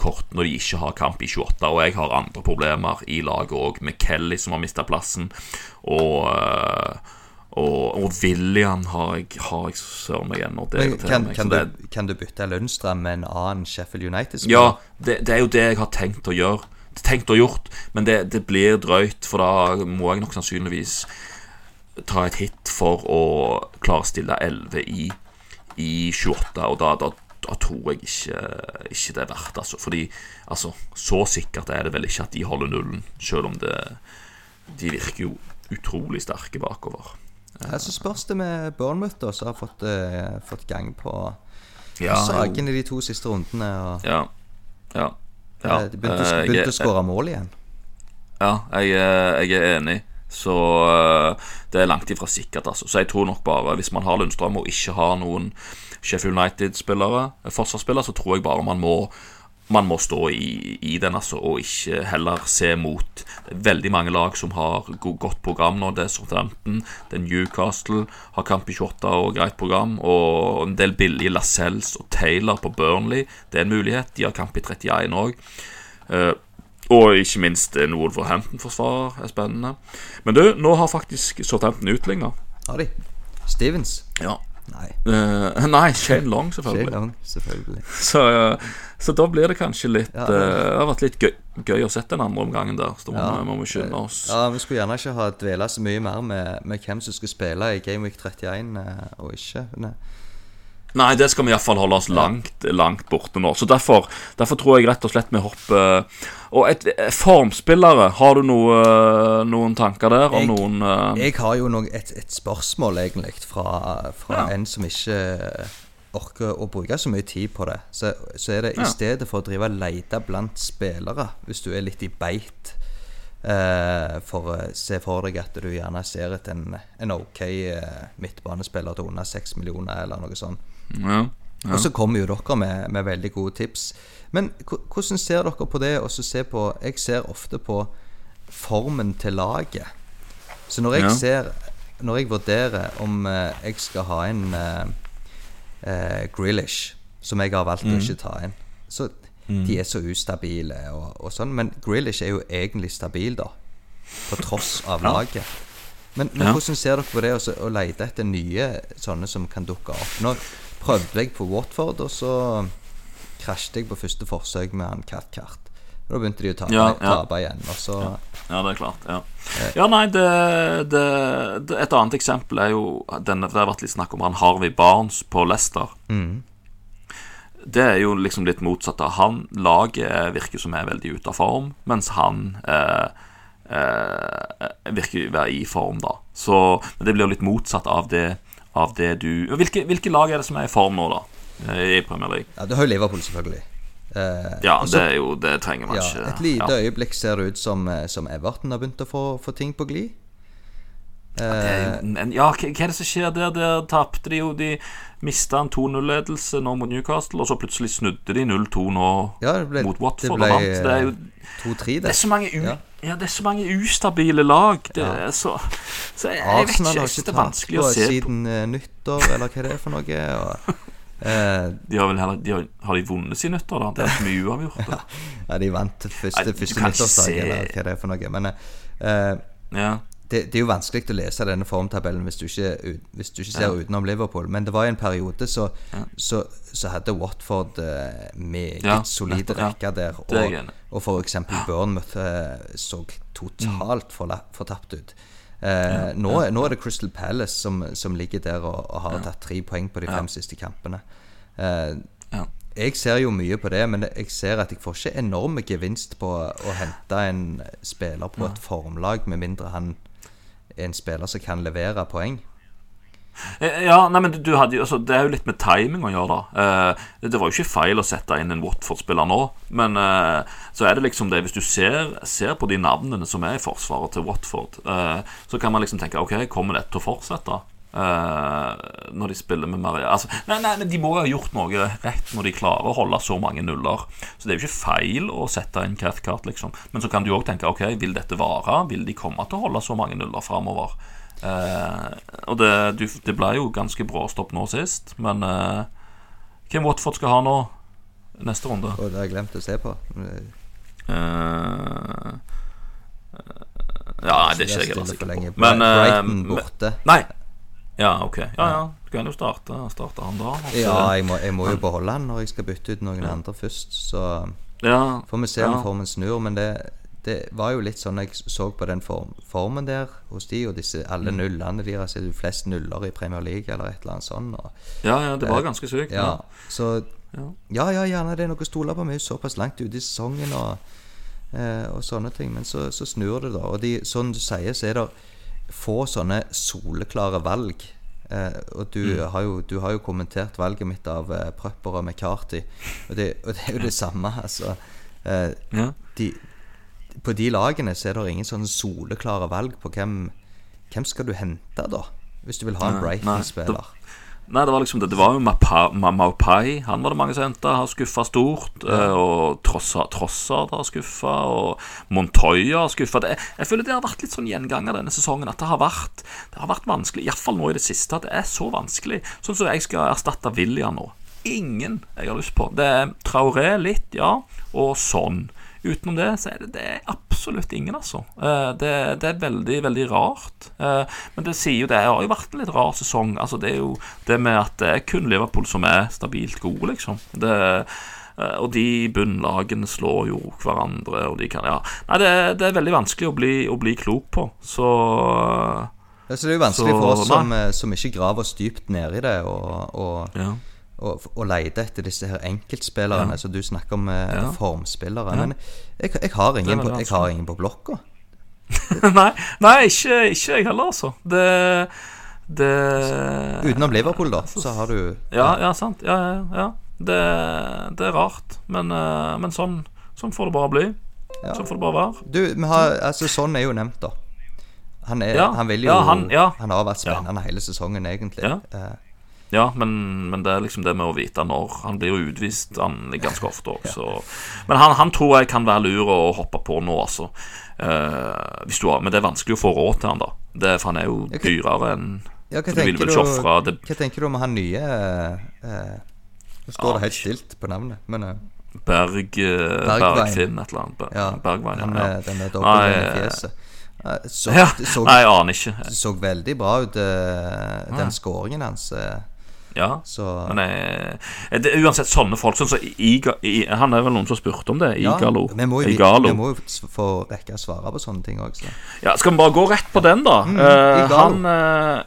kort når de ikke har kamp i 28. Og jeg har andre problemer i laget òg, med Kelly som har mista plassen. Og, eh, og, og William har jeg, har jeg søren meg ennå. Det kan, meg. kan, du, kan du bytte Lundstrøm med en annen Sheffield United-spiller? ja, det, det er jo det jeg har tenkt å gjøre. Tenkt å gjort, men det, det blir drøyt, for da må jeg nok sannsynligvis ta et hit for å klare å stille 11 i, i 28, og da, da, da tror jeg ikke, ikke det er verdt, altså. Fordi altså, så sikkert er det vel ikke at de holder nullen, selv om det De virker jo utrolig sterke bakover. Ja, så spørs det med Bournemouth, da, som har fått, uh, fått gang på Ja, i de to siste rundene. Og, Ja. Ja. ja. eh, de begynte, Eh, begynte å skåre mål igjen. Ja, jeg, jeg er enig. Så det er langt ifra sikkert, altså. Så jeg tror nok bare, hvis man har Lundstrøm og ikke har noen Sheffield United-spillere, eh, forsvarsspillere, så tror jeg bare man må man må stå i, i den, altså, og ikke heller se mot veldig mange lag som har go godt program nå. Det er Southampton, det er Newcastle, har kamp i 28 og greit program, og en del billige Lascelles og Taylor på Burnley. Det er en mulighet. De har kamp i 31 òg. Og ikke minst en Wolverhampton-forsvarer er spennende. Men du, nå har faktisk Southampton utligna. Har de? Stevens? Ja. Nei. Uh, nei, Shane Long, selvfølgelig. Shane. Long, selvfølgelig. Så, uh, så da blir det kanskje litt Ja, uh, det- har vært litt gøy, gøy å sette den andre omgangen der. Så Ja. må vi skynde oss. Ja, Vi skulle gjerne ikke ha dvela så mye mer med, med hvem som skulle spille i Game Week 31 eh, og ikke. Nei. Nei, det skal vi iallfall holde oss langt, langt borte nå. Så derfor, derfor tror jeg rett og slett vi hopper Og et, et formspillere, har du noe, noen tanker der? Jeg- noen uh... Jeg har jo noe, et, et spørsmål, egentlig, fra, fra Ja. en som ikke orker å bruke så mye tid på det. Så, så er det Ja. i stedet for å drive og lete blant spillere, hvis du er litt i beit uh, For å se for deg at du gjerne ser etter en, en ok uh, midtbanespiller til under seks millioner, eller noe sånt. Ja, ja. Og så kommer jo dere med, med veldig gode tips. Men hvordan ser dere på det? å se på Jeg ser ofte på formen til laget. Så når jeg Ja. ser Når jeg vurderer om eh, jeg skal ha en eh, Grealish, som jeg har valgt Mm. å ikke ta inn Så de er så ustabile og, og sånn. Men Grealish er jo egentlig stabil, da. På tross av laget. Men, men Ja. hvordan ser dere på det å så- å lete etter nye sånne som kan dukke opp? Nå prøvde jeg på Watford, og så krasjet jeg på første forsøk med han Cathcart. Og Da begynte de å tape, Ja, ja. tape igjen. Og så Ja, det er klart. Ja, ja nei, det, det, det Et annet eksempel er jo denne, Det har vært litt snakk om han Harvey Barnes på Leicester. Det er jo liksom litt motsatt. av Han Laget virker som er veldig ute av form, mens han eh, eh, virker å være i form, da. Så men det blir jo litt motsatt av det, av det du hvilke, hvilke lag er det som er i form nå, da? eh, I Premier League? Ja, du har jo Liverpool, selvfølgelig. Eh, Ja, også, det er jo Det trenger man ja, ikke. Et lite ja. øyeblikk ser det ut som, eh, som Everton har begynt å få, få ting på glid. Eh, Men ja, hva hva er det som skjer der? Der tapte de jo De mista en 2-0-ledelse nå mot Newcastle, og så plutselig snudde de 0-2 nå Ja, ble, mot det Watford. ble. Det er jo 2-3, det er så mange, u Ja. Ja. det er så mange ustabile lag. Det Ja. er så, så jeg, jeg vet ikke. Jeg det er vanskelig å se på. siden eh, nyttår, eller hva det er for noe. Og, eh, De har vel heller de har, har de vunnet sin nyttår, da? Det er så mye uavgjort. ja, ja, de vant første, første nyttårsdag, eller hva det er for noe. Men eh, Ja. Det, det er jo vanskelig å lese denne formtabellen hvis du ikke, hvis du ikke ser Ja. utenom Liverpool. Men det var i en periode så, Ja. så, så hadde Watford eh, meget Ja, solide rekker der. Er Og, og eksempel Bournemouth eh, så totalt fortapt ut. Eh, nå, nå er det Crystal Palace som, som ligger der og, og har tatt tre poeng på de fem siste kampene. Eh, Ja. jeg ser jo mye på det, men jeg ser at jeg får ikke enorme gevinst på å hente en spiller på et formlag, med mindre han en spiller som kan levere poeng. Eh, Ja, nei, men du hadde altså, Det er jo litt med timing å gjøre, da. Eh, det var jo ikke feil å sette inn en Watford-spiller nå, men eh, så er det liksom det Hvis du ser, ser på de navnene som er i forsvaret til Watford, eh, så kan man liksom tenke Ok, kommer dette til å fortsette? Eh, når de spiller med Maria altså, nei, nei, De må jo ha gjort noe rett når de klarer å holde så mange nuller. Så det er jo ikke feil å sette inn Cathcart, liksom. Men så kan du òg tenke ok, vil dette vare? Vil de komme til å holde så mange nuller framover? Uh, og det, du, det ble jo ganske bråstopp nå sist, men uh, hvem Watford skal ha nå neste runde? Og det har jeg glemt å se på. Uh, ja, det er ikke jeg heller sikker på. Men, eh, Brighton borte. Nei. Ja, ok. Ja, ja. Du kan jo starte, starte han da. Altså. Ja, jeg må, jeg må jo beholde han når jeg skal bytte ut noen andre først. Så ja, får vi se om ja. formen snur. Men det, det var jo litt sånn jeg så på den form, formen der hos de, og disse Mm. alle nullene deres. Er det flest nuller i Premier League eller et eller annet sånt. Og, ja, ja, det var ganske sykt. ja, så Ja. ja, ja, gjerne det er noe å stole på. Vi er jo såpass langt ute i sesongen og, eh, og sånne ting. Men så, så snur det, da. Og de, sånn du sier, så er det få sånne soleklare valg. Eh, og du, Mm. har jo, du har jo kommentert valget mitt av eh, Prøpper og McCarty, Og det, og det er jo det samme, altså. Eh, Ja. de, på de lagene så er det ingen sånne soleklare valg på hvem Hvem skal du hente, da? Hvis du vil ha en Brighton-spiller. Nei, det var liksom det. Det var jo Maupai. Han var det mange som henta. Har skuffa stort. eh, Og Trossa- Trossard har skuffa. Og Montoya har skuffa. Jeg føler det har vært litt sånn gjenganger denne sesongen. At det har vært Det har vært vanskelig. Iallfall nå i det siste. At det er så vanskelig. Sånn som jeg skal erstatte William nå. Ingen jeg har lyst på. Det er Traoré litt, ja. Og sånn. Utenom det så er det, det er absolutt ingen, altså. Eh, Det, det er veldig, veldig rart. Eh, Men det sier jo det har jo vært en litt rar sesong. Altså Det er jo det med at det er kun Liverpool som er stabilt gode, liksom. Det, eh, og de bunnlagene slår jo hverandre, og de kan Ja. Nei, det, det er veldig vanskelig å bli, å bli klok på. Så Ja, så det er jo vanskelig Så, for oss som, som ikke graver oss dypt ned i det, og, og, ja. Og, og lete etter disse her enkeltspillerne. Ja. Så du snakker om eh, Ja. formspillere. Ja. Men jeg, jeg, har ingen på, jeg har ingen på blokka. nei, nei ikke, ikke jeg heller, altså. Det, det Utenom Liverpool, da, så har du Ja, ja, sant. Ja, ja, ja. Det, det er rart, men, eh, men sånn, sånn får det bare bli. Sånn får det bare være. Du, har, altså Sånn er jo nevnt, da. Han, er, han vil jo ja, han- ja. Han har vært spennende hele sesongen, egentlig. Ja. Ja, men, men det er liksom det med å vite når. Han blir jo utvist han, ganske ofte også. Men han, han tror jeg kan være lur å hoppe på nå, altså. Eh, hvis du har, men det er vanskelig å få råd til han, da. Det, for han er jo Ok. dyrere enn ja, hva Så du tenker du, det hva tenker du om han nye eh, Nå står Ja, det helt stilt på navnet, men eh, Berg, eh. Bergfinn, et eller annet. Ja, Bergveien, han ja. med denne Nei, dobbelten eh, fjeset. Så, ja. så, Nei, jeg aner ikke. så veldig bra ut, den skåringen hans. Eh, Ja. Så Men jeg, det er uansett sånne folk Sånn så Iga, I, Han er vel noen som spurte om det? ja, Igalo. vi må, jo, vi må jo få rekke å svare på sånne ting òg. Ja, skal vi bare gå rett på den, da? Mm, uh, han eh,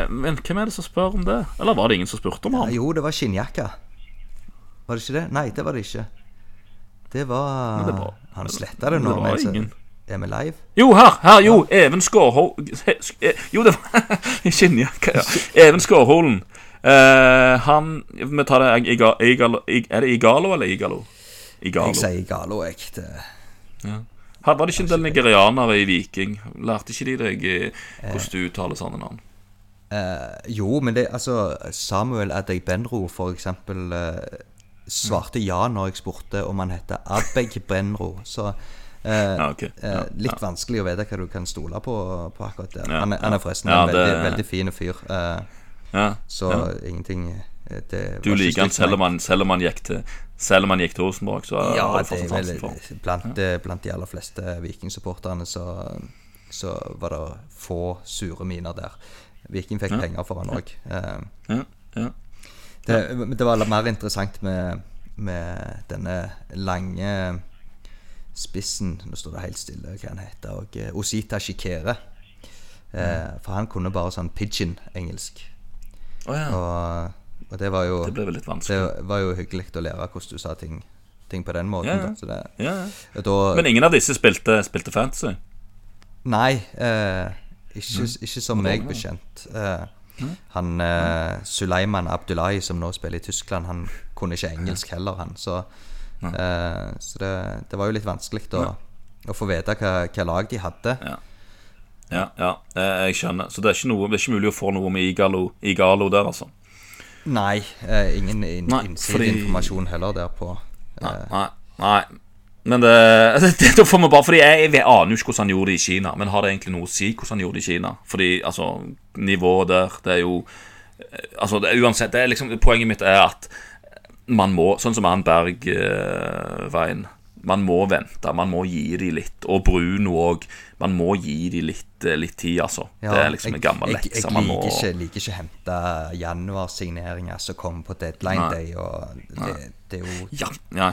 eh, Men hvem er det som spør om det? Eller var det ingen som spurte om han? Jo, det var skinnjakka. Var det ikke det? Nei, det var det ikke. Det var, det var- Han sletta det det nå. var ingen. Er vi live? Jo, her! her, Jo, Even Skårhol... Jo, det var skinnjakka, ja. Even Skårholen. Eh, han Vi tar det Iga- Igalo Ig- Er det Igalo eller Igalo? Igalo. Jeg sier Igalo, jeg. Det, Her var det ikke en del nigerianere i Viking? Lærte ikke de deg eh, hvordan du uttaler sånne navn? Uh, jo, men det Altså, Samuel Adegbenro, for eksempel, uh, svarte ja når jeg spurte om han heter Abegbenro. Så uh, Ja, okay. Ja, litt vanskelig å vite hva du kan stole på, på akkurat. Ja, han, han er forresten Ja, en veldig, det- veldig fin fyr. eh, Ja. så ja. ingenting eh, det Du liker han selv selv om han gikk til Selv om han gikk til Rosenborg, så Ja, har du fortsatt sansen for ham. blant, ja. blant de aller fleste Viking-supporterne så, så var det få sure miner der. Viking fikk penger for han òg. Ja, ja. Det, det var mer interessant med, med denne lange spissen Nå står det helt stille hva han heter. Og eh, Osita Shikere. Eh, for han kunne bare sånn pidgin-engelsk. Å ja. Og, og det var jo Det ble vel litt vanskelig. det var jo hyggelig å lære hvordan du sa ting, ting på den måten. Ja. Da. Så det, Ja, ja. da, Men ingen av disse spilte, spilte fantasy? Nei, eh, ikke, ikke som meg bekjent. Eh, han eh, Suleiman Abdullahi, som nå spiller i Tyskland, han kunne ikke engelsk heller, han. Så, eh, så det, det var jo litt vanskelig å, å få vite hva, hva lag de hadde. Ja. Ja, ja, jeg skjønner. Så det er ikke, noe, det er ikke mulig å få noe med Igalo, Igalo der, altså? Nei, eh, ingen in, Nei, fordi- innsideinformasjon heller derpå. Nei. Eh, nei, nei. Men det, det, det, får vi bare Fordi jeg, jeg aner jo ikke hvordan han gjorde det i Kina. Men har det egentlig noe å si hvordan han gjorde det i Kina? Fordi altså, nivået der, det er jo eh, Altså, det uansett det er liksom, Poenget mitt er at man må, sånn som han Bergveien Man må vente, man må gi dem litt. Og Bruno òg. Man må gi de litt, eh, litt tid, altså. ja, det er liksom en gammel jeg, jeg, jeg må liker ikke, liker ikke hente januarsigneringer som kommer på deadline Nei. day, og det, det er jo Ja, ja.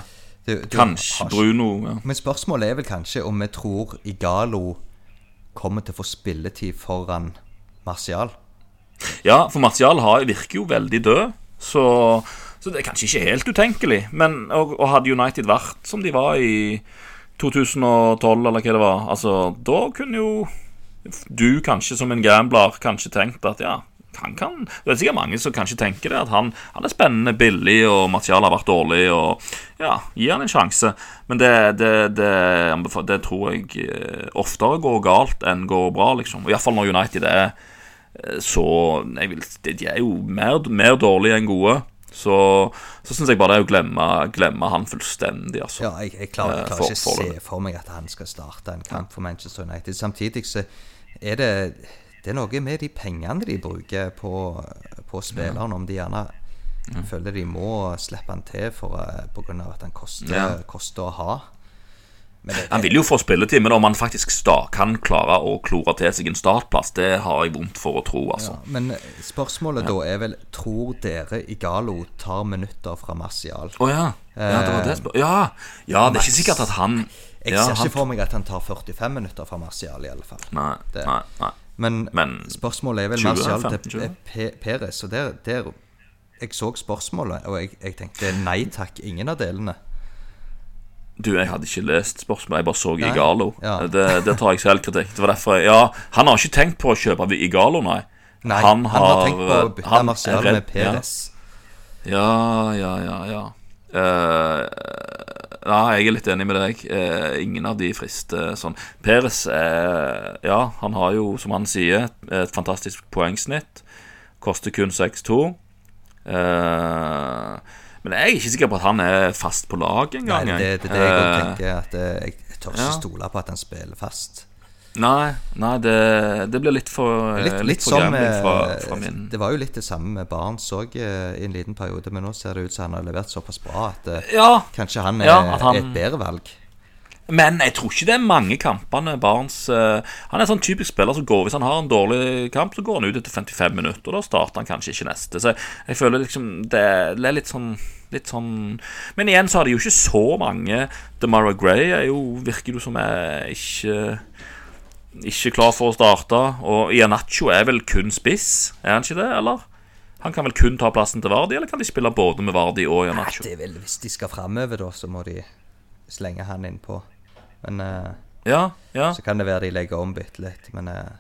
du, du Kanskje har Bruno ja. Men spørsmålet er vel kanskje om vi tror Igalo kommer til å få spilletid foran Martial. Ja, for Martial har, virker jo veldig død, så, så det er kanskje ikke helt utenkelig. Men, og, og hadde United vært som de var i 2012, eller hva det var, altså, da kunne jo du kanskje som en gambler kanskje tenkt at ja han kan, Det er sikkert mange som kanskje tenker det, at han, han er spennende, billig, og Martial har vært dårlig, og ja, gi han en sjanse. Men det, det, det, det tror jeg eh, oftere går galt enn går bra, liksom. Iallfall når United er eh, så jeg vil, De er jo mer, mer dårlige enn gode. Så, så syns jeg bare det er å glemme, glemme han fullstendig. Altså. Ja, jeg, jeg klarer, klarer for, ikke å se for meg at han skal starte en kamp for Manchester United. Samtidig så er det det er noe med de pengene de bruker på, på spilleren, om de gjerne ja. føler de må slippe han til eh, av at han koster, ja. koster å ha. Han vil jo få spilletid, men om han faktisk sta, kan klare å klore til seg en startplass, det har jeg vondt for å tro. altså. Ja, men spørsmålet da er vel Tror dere Igalo tar minutter fra Martial? Å oh, ja. Ja, det var det spør ja. ja, det er ikke sikkert at han Jeg ser ikke for meg at han tar 45 minutter fra Martial, i alle fall. Nei, nei, nei. Men, Men spørsmålet er vel Martial til Peres. Og der, der, Jeg så spørsmålet, og jeg, jeg tenkte nei takk, ingen av delene. Du, jeg hadde ikke lest spørsmålet, jeg bare så Igalo. Ja. Det, det, tar jeg selvkritikk. Det var derfor Ja, han har ikke tenkt på å kjøpe Igalo, nei. Nei, han har, han har tenkt på å bytte Martial med Peres. Ja, ja, ja, ja. Uh, ja, jeg er litt enig med deg. Uh, ingen av de frister sånn. Peres er Ja, han har jo, som han sier, et fantastisk poengsnitt. Koster kun 6-2. Uh, eh, men jeg er ikke sikker på at han er fast på lag engang. Nei, det, det, det, jeg tenker. At jeg tør ikke ja. stole på at han spiller fast. Nei, nei det, det blir litt for Litt, litt, litt for gambling fra, fra, min Det var jo litt det samme med Barents òg eh, i en liten periode, men nå ser det ut som han har levert såpass bra at eh, ja, kanskje han er ja, han, et bedre valg. Men jeg tror ikke det er mange kampene Barents uh, Han er en sånn typisk spiller som går Hvis han har en dårlig kamp, så går han ut etter 55 minutter. Og da starter han kanskje ikke neste. Så jeg, føler liksom det, det er litt sånn Litt sånn Men igjen så har de jo ikke så mange. DeMara Gray er jo, virker jo som er ikke ikke klar for å starte. Og Ianacho er vel kun spiss, er han ikke det, eller? Han kan vel kun ta plassen til Vardi, eller kan de spille både med Vardi og Ianacho? Hvis de skal framover, da, så må de slenge han innpå. Men uh, ja, ja. så kan det være de legger om bitte litt. Men uh,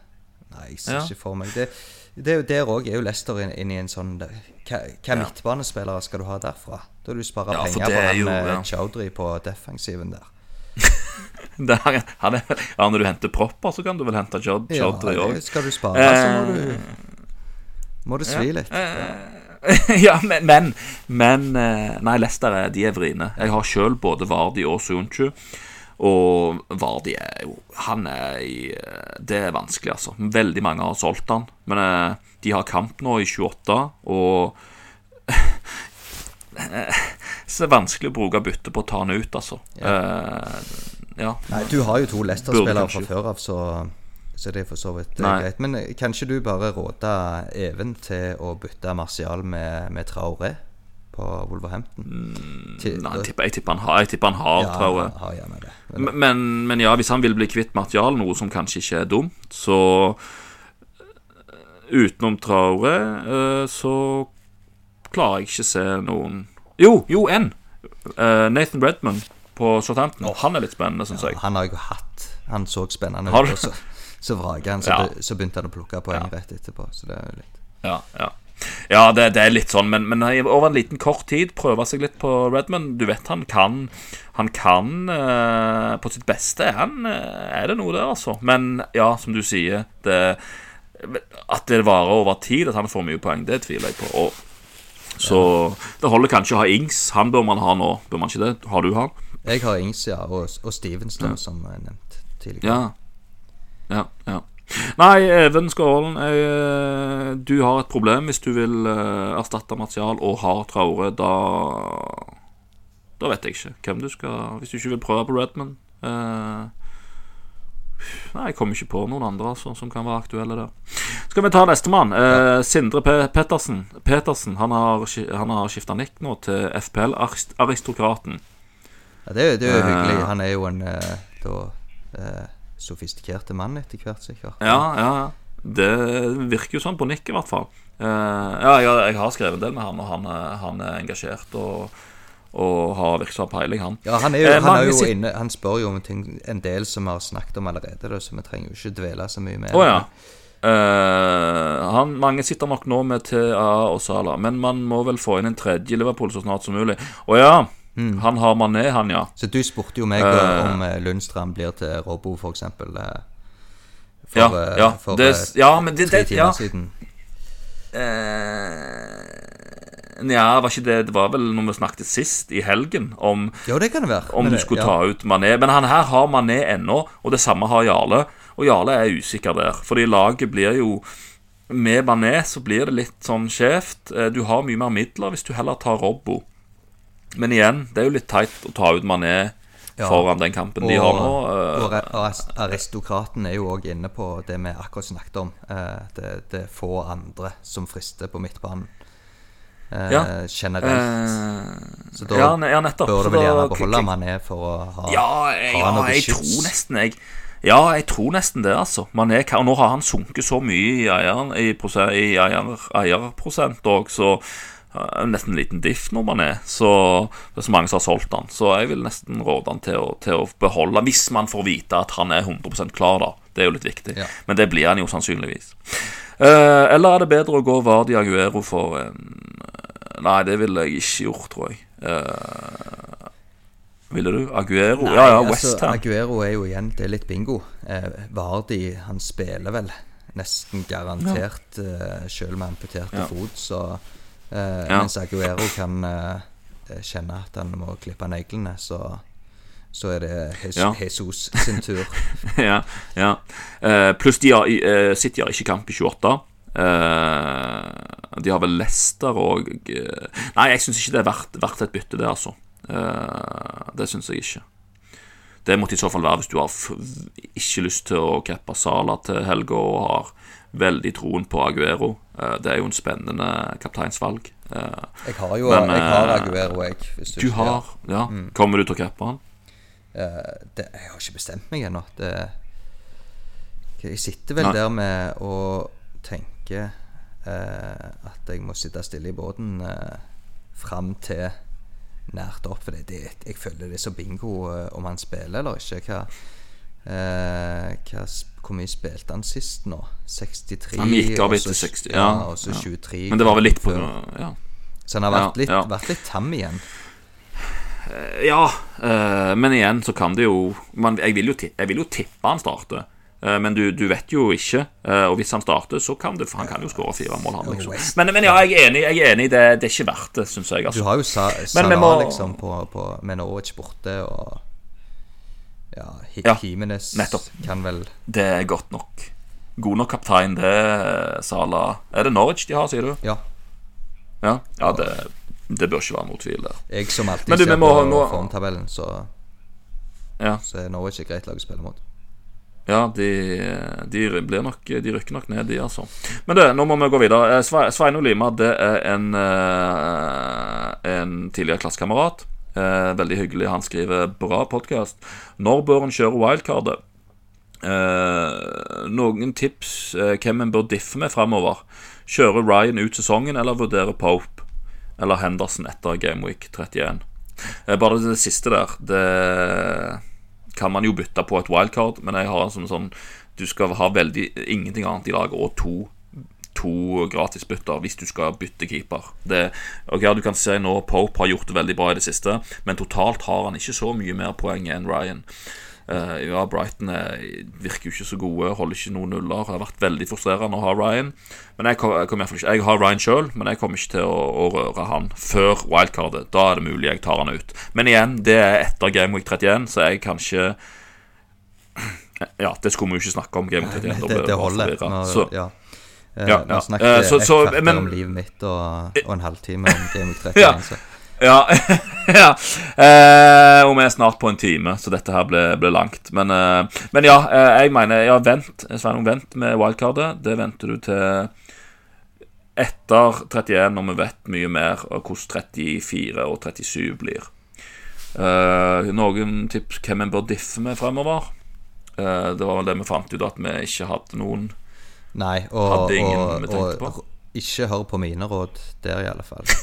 nei, jeg ser ja. ikke for meg det. det er jo Der òg er jo Lester inne inn i en sånn hva midtbanespillere skal du ha derfra? Da du sparer penger på han ja. Chaudhry på defensiven der. Der, han er, ja, når du henter propper, så kan du vel hente Chaudhry òg. Ja, skal du spare, så må du, eh, må du svi litt. ja, men, men, men Nei, Nei, er, de er vriene. Jeg har sjøl både Vardi og Sunchu. Og Vardi er jo Han er i eh, Det er vanskelig, altså. Veldig mange har solgt han. Men de har kamp nå i 28, og Så det er vanskelig å bruke bytte på å ta han ut, altså. Ja. Uh, ja. Nei, du har jo to Leicester-spillere fra før av, så, så, det er for så vidt eh, Nei. greit. Men kanskje kan ikke du bare råde Even til å bytte Martial med, med Traoré på Wolverhampton? Mm, nei, jeg tipper, jeg tipper, han har, jeg tipper han har ja, Traoré. Har, har men, men, men, ja, hvis han vil bli kvitt Martial, noe som kanskje ikke er dumt, så Utenom Traore, så klarer jeg ikke se noen Jo, jo, en! Nathan Redmond på Southampton. Oh. Han er litt spennende, syns ja, jeg. Han har jeg jo hatt. Han så spennende ut. Så, så vraga han, så, ja. be, så, begynte han å plukke poeng ja. rett etterpå. Så det er jo litt Ja, ja. Ja, det, det, er litt sånn, men, men, over en liten kort tid prøve seg litt på Redman. Du vet han kan Han kan uh, På sitt beste han, uh, er det noe der, altså. Men ja, som du sier det, At det varer over tid, at han får mye poeng, det tviler jeg på. Og, så det holder kanskje å ha Ings. Han bør man ha nå, bør man ikke det? Har du han? Jeg har Ings, ja, og, og Stevens, ja. som jeg nevnt tidligere. Ja, ja, ja. Nei, Even Skålen, eh, du har et problem hvis du vil eh, erstatte material og har Traore. Da Da vet jeg ikke hvem du skal Hvis du ikke vil prøve på Redman. Eh, nei, jeg kommer ikke på noen andre altså, som kan være aktuelle der. Skal vi ta nestemann? Eh, Sindre P Pettersen. Petersen han har, han har skifta nikk nå til FPL-aristokraten. Ja, det, det er jo hyggelig. Eh. Han er jo en eh, da eh, sofistikerte mann etter hvert, sikkert. Ja, ja. Det virker jo sånn på Nick, i hvert fall. ja, jeg, jeg har skrevet en del med han, og han, han er engasjert. Og, og har virket som peiling, han. Ja, han jo, Eh, han mange jo inne Han spør jo om ting En del som vi har snakket om allerede, da, så vi trenger jo ikke dvele så mye med oh, ja. Eh, han, mange sitter nok nå med TA og Sala, men man må vel få inn en tredje Liverpool så snart som mulig. Å ja, Mm. han har Mané, han, ja. Så du spurte jo meg uh, om Lundstrøm Lundstrand blir til Robbo, for eksempel. eh, For, Ja, eh, ja, for det, eh, ja men det, tre det timer ja. siden. Uh, Nja, var ikke det Det var vel når vi snakket sist, i helgen, om Jo, det kan det være. om men du det- skulle ja. ta ut Mané. Men han her har Mané ennå, og det samme har Jarle. Og Jarle er usikker der, fordi laget blir jo Med Mané så blir det litt sånn skjevt. Eh, Du har mye mer midler hvis du heller tar Robbo. Men igjen, det er jo litt teit å ta ut Mané Ja. foran den kampen de har nå. eh, og aristokraten er jo òg inne på det vi akkurat snakket om. Eh, det, det er få andre som frister på midtbanen eh, Ja. generelt. Så da ja, ja, bør du vel gjerne beholde Mané for å ha, Ja, jeg, ha ja, noe jeg skyts. tror nesten jeg Ja, jeg tror nesten det, altså. Mané og nå har han sunket så mye i, eieren, i, i eierprosent òg, så nesten en liten diff når man er. Så det er så mange som har solgt han. Så jeg vil nesten råde han til å, til å beholde, hvis man får vite at han er 100% klar, da. Det er jo litt viktig. Ja. Men det blir han jo sannsynligvis. Eh, eller er det bedre å gå Vardi Aguero for en Nei, det ville jeg ikke gjort, tror jeg. Eh, ville du? Aguero? ja, ja, altså, Westham. Aguero er jo igjen Det er litt bingo. Eh, Vardi han spiller vel nesten garantert eh, selv med amputerte Ja. fot, så eh, Ja. Mens Aguero kan eh, kjenne at han må klippe neglene, så så er det Jesus, Ja. Jesus sin tur. ja, ja. Eh, pluss de har, eh, City har ikke kamp i 28. Eh, de har vel Leicester og Nei, jeg syns ikke det er verdt, verdt et bytte, det, altså. Eh, det syns jeg ikke. Det måtte i så fall være hvis du har ikke lyst til å cappe Sala til helga og har veldig troen på Aguero. Eh, det er jo en spennende kapteinsvalg. Eh, Jeg har jo Men, jeg har eh, Aguero, jeg. Hvis du du har Ja. Kommer du til å cappe han? Det, jeg har ikke bestemt meg ennå. Jeg sitter vel Nei. der med å tenke eh, at jeg må sitte stille i båten eh, fram til nært opp. For det, det, jeg føler det er så bingo om han spiller eller ikke. Hva, hva, hvor mye spilte han sist nå? 63? Han gikk av etter 60, Ja, ja, og så ja. 23. Men det var vel litt på. Ja. Så han har vært litt, vært litt tam igjen. Ja, eh, men igjen så kan det jo man, jeg, vil jo jeg vil jo tippe han starter. Eh, men du, du vet jo ikke. eh, og hvis han starter, så kan det, han kan jo skåre fire mål. Han, liksom. Men, men ja, jeg er enig. Jeg er enig det, det er ikke verdt det, syns jeg. Du Altså. har jo Sa Salah må- liksom på, på, med Norwich borte, og ja, Ja, kan vel Det er godt nok. God nok kaptein, det, Sala. Er det Norwich de har, sier du? Ja. Ja, ja det, det bør ikke være noen tvil der. Jeg som alltid du, ser på nå- formtabellen, så, Ja, så er Norwich et greit lag å spille mot. ja de, de, blir nok, de rykker nok ned, de, altså. Men det, nå må vi gå videre. Eh, Sve- Sveino Lima det er en, eh, en tidligere klassekamerat. Eh, veldig hyggelig. Han skriver 'bra podkast'. Når bør en kjøre wildcardet? Eh, noen tips eh, hvem en bør diffe med framover? Kjøre Ryan ut sesongen, eller vurdere Pope eller Henderson etter Gameweek 31? Eh, bare det siste der, det kan man jo bytte på et wildcard, men jeg har en sånn, sånn Du skal ha veldig ingenting annet i laget og to to gratisbytter hvis du skal bytte keeper. Det, og Du kan se nå Pope har gjort det veldig bra i det siste, men totalt har han ikke så mye mer poeng enn Ryan. Uh, ja, Brighton er, virker jo ikke så gode, holder ikke noen nuller. Det har vært veldig frustrerende å ha Ryan. Men jeg, kom, jeg, fall ikke, jeg har Ryan sjøl, men jeg kommer ikke til å, å røre han før wildcardet. Da er det mulig jeg tar han ut. Men igjen, det er etter Game Week 31, så jeg kan ikke Ja, det skulle vi jo ikke snakke om Game Week 31. Nei, Det, det holder. Nå, Så, ja. Eh, Ja, Vi snakket Eh, så- et så- kvarter men- om livet mitt og, og en halvtime om Game of 31. Ja. Ja, ja. Eh, og vi er snart på en time, så dette her ble, ble langt. Men, eh, men ja, eh, jeg mener Ja, vent, Sveinung, vent med wildcardet. Det venter du til etter 31, når vi vet mye mer om hvordan 34 og 37 blir. Eh, noen tips hvem en bør diffe med fremover? Eh, det var vel det vi fant ut, at vi ikke hadde noen. Nei, og, Hadde ingen og, vi tenkte på. ikke hør på mine råd der, i alle fall.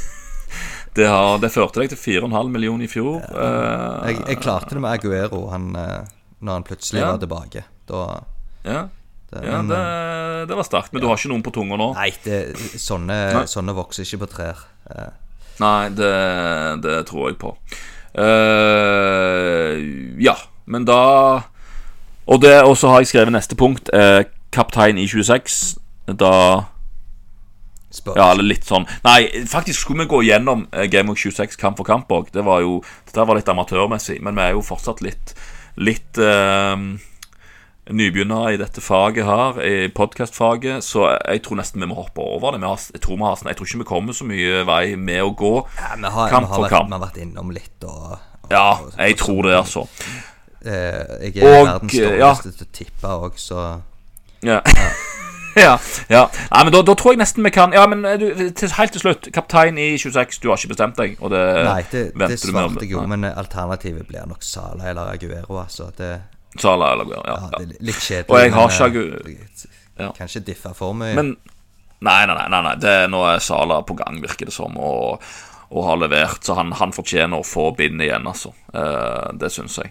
Det, har, det førte deg til 4,5 millioner i fjor. Ja, Jeg, jeg klarte det med Aguero han, eh, når han plutselig Ja. var tilbake. Da ja, det, ja men, det, eh, det var sterkt. Men du har ikke noen på tunga nå? Nei, det, sånne, Nei. sånne vokser ikke på trær. Eh, Nei, det, det tror jeg på. Uh, ja, men da Og det- og så har jeg skrevet neste punkt. eh, kaptein i 26. Da spør Ja, eller litt sånn Nei, faktisk skulle vi gå gjennom eh, Game of 26 kamp for kamp òg. Det var jo Dette var litt amatørmessig, men vi er jo fortsatt litt Litt eh, nybegynnere i dette faget her, i podkastfaget, så jeg tror nesten vi må hoppe over det. Har, jeg, tror vi har, jeg tror ikke vi kommer så mye vei med å gå Ja, har, kamp for vært, kamp. vi har vært innom litt og, og Ja, jeg og tror sånn. det, altså. Eh, jeg er Og, verdens ja. til å tippe òg, så Ja. ja, ja. Nei, men da, da tror jeg nesten vi kan Ja, men eh, du, til, helt til slutt. Kaptein i 26, du har ikke bestemt deg? Det Nei, det, det svarte jeg jo, men alternativet blir nok Sala eller Aguero, altså. Det, Sala eller ja, ja, ja. det er litt kjedelig. Og jeg har ikke Aguero. Ja. Kan ikke diffe for mye. Men Nei, nei, nei, nei. Det, nå er Sala på gang, virker det som, og, og har levert. Så han, han fortjener å få bind igjen, altså. Eh, det syns jeg.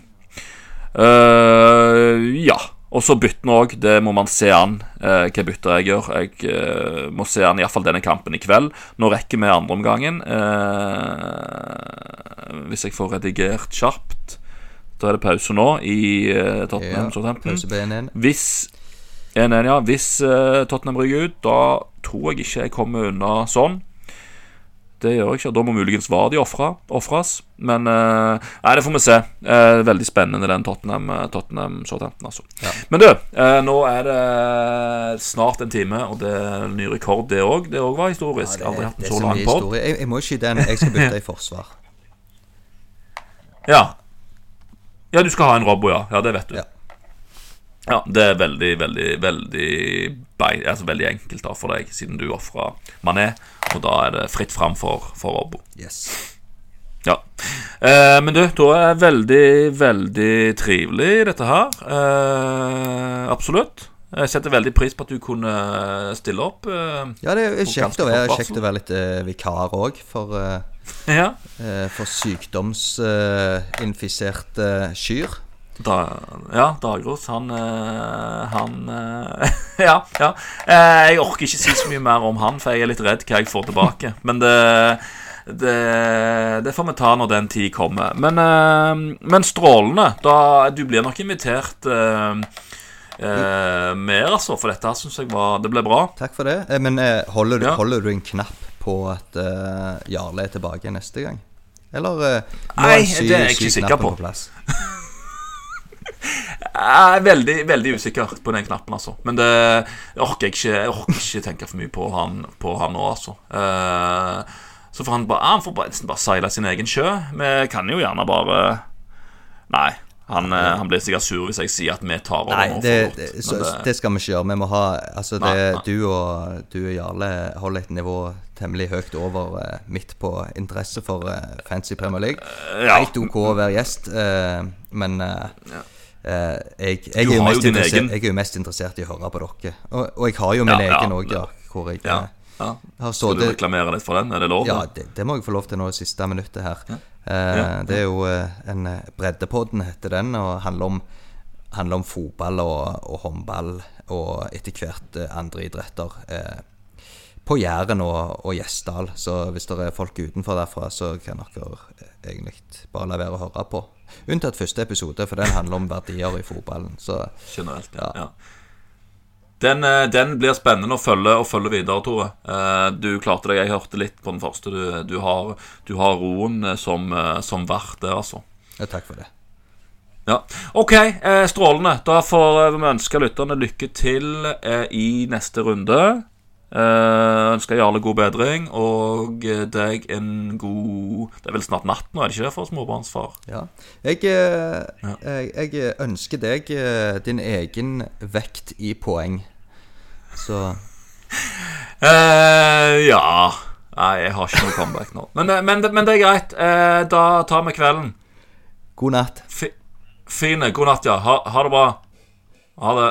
Eh, ja. Og så byttene òg. Det må man se an eh, hva bytter jeg gjør. Jeg eh, må se an iallfall denne kampen i kveld. Nå rekker vi andreomgangen. Eh, hvis jeg får redigert kjapt. Da er det pause nå i eh, Tottenham ja. Pausebenen. Hvis 1-1, ja. Hvis eh, Tottenham ryker ut, da tror jeg ikke jeg kommer unna sånn. Det gjør jeg ikke. Da må muligens Vardi de ofres. Men uh, Nei, det får vi se. Uh, veldig spennende, den Tottenham, eh, Tottenham Southampton, altså. Ja. Men du, uh, nå er det snart en time, og det er en ny rekord, det òg. Det òg var historisk. Ja, Aldri hatt en er så lang pod. Jeg, jeg må skyte en. Jeg skal bytte i forsvar. Ja. ja, du skal ha en Robbo, ja. Ja, det vet du. Ja. Ja, det er veldig, veldig, veldig altså veldig enkelt da for deg, siden du ofra Mané. Og da er det fritt fram for, for Robbo. Yes. Ja. Eh, men du, da er det veldig, veldig trivelig, dette her. Eh, absolutt. Jeg setter veldig pris på at du kunne stille opp. Eh, Ja, det er kjekt å være, kjekt å være litt eh, vikar òg, for, eh, ja. eh, for sykdomsinfiserte kyr. Da, ja, Dagros, han eh, Han eh, Ja, ja. Eh, jeg orker ikke si så mye mer om han, for jeg er litt redd hva jeg får tilbake. Men det det, det får vi ta når den tid kommer. Men, men strålende. Da, du blir nok invitert uh, uh, mer, altså. For dette syns jeg var Det ble bra. Takk for det. Men holder, du, Ja. holder du en knapp på at uh, Jarle er tilbake neste gang? Eller uh, nå Nei, det er jeg ikke sikker på. på. plass? Jeg er veldig veldig usikker på den knappen, altså. Men det jeg orker jeg ikke Jeg orker ikke tenke for mye på han, på han nå, altså. Uh, så får han bare Han får bare, bare seile sin egen sjø. Vi kan jo gjerne bare Nei. Han, eh, han blir sikkert sur hvis jeg sier at vi tar over Nei, det, det, så, det- det skal vi ikke gjøre. Vi må ha Altså, det, Nei, nei. du og du og Jarle holder et nivå temmelig høyt over eh, midt på interesse for eh, fancy Premier League. ja. Helt OK å være gjest, men eh, jeg, jeg, er jo mest interessert, jeg er jo mest interessert i å høre på dere. Og, og jeg har jo min Ja, egen òg, ja. Hvor jeg ja, eh, ja. har Skal du reklamere litt for den? Er det lov? Ja, det? det, må jeg få lov til nå i siste minuttet her. Eh, Det er jo eh, en eh, Breddepodden heter den, og handler om, handler om fotball og, og håndball og etter hvert eh, andre idretter. Eh, på Jæren og, og Gjesdal, så hvis det er folk utenfor derfra, så kan dere eh, egentlig bare la være å høre på. Unntatt første episode, for den handler om verdier i fotballen. Så Generelt, ja. Ja. Den, eh, den blir spennende å følge og følge videre, Tore. Eh, Du klarte deg. Jeg hørte litt på den første. Du, du, har, du har roen eh, som, som vert der, altså. ja, takk for det. Ja, Ok, strålende. Da får vi ønske lytterne lykke til i neste runde. Eh, ønsker Jarle god bedring, og eh, deg en god Det er vel snart natt nå, er det ikke det, for småbarnsfar? Ja. Jeg, eh, jeg, jeg ønsker deg din egen vekt i poeng. Så uh, ja Nei, jeg har ikke noe comeback nå. Men, men, men det er greit. Uh, da tar vi kvelden. god natt. F fine. God natt, ja. Ha, ha det bra. Ha det.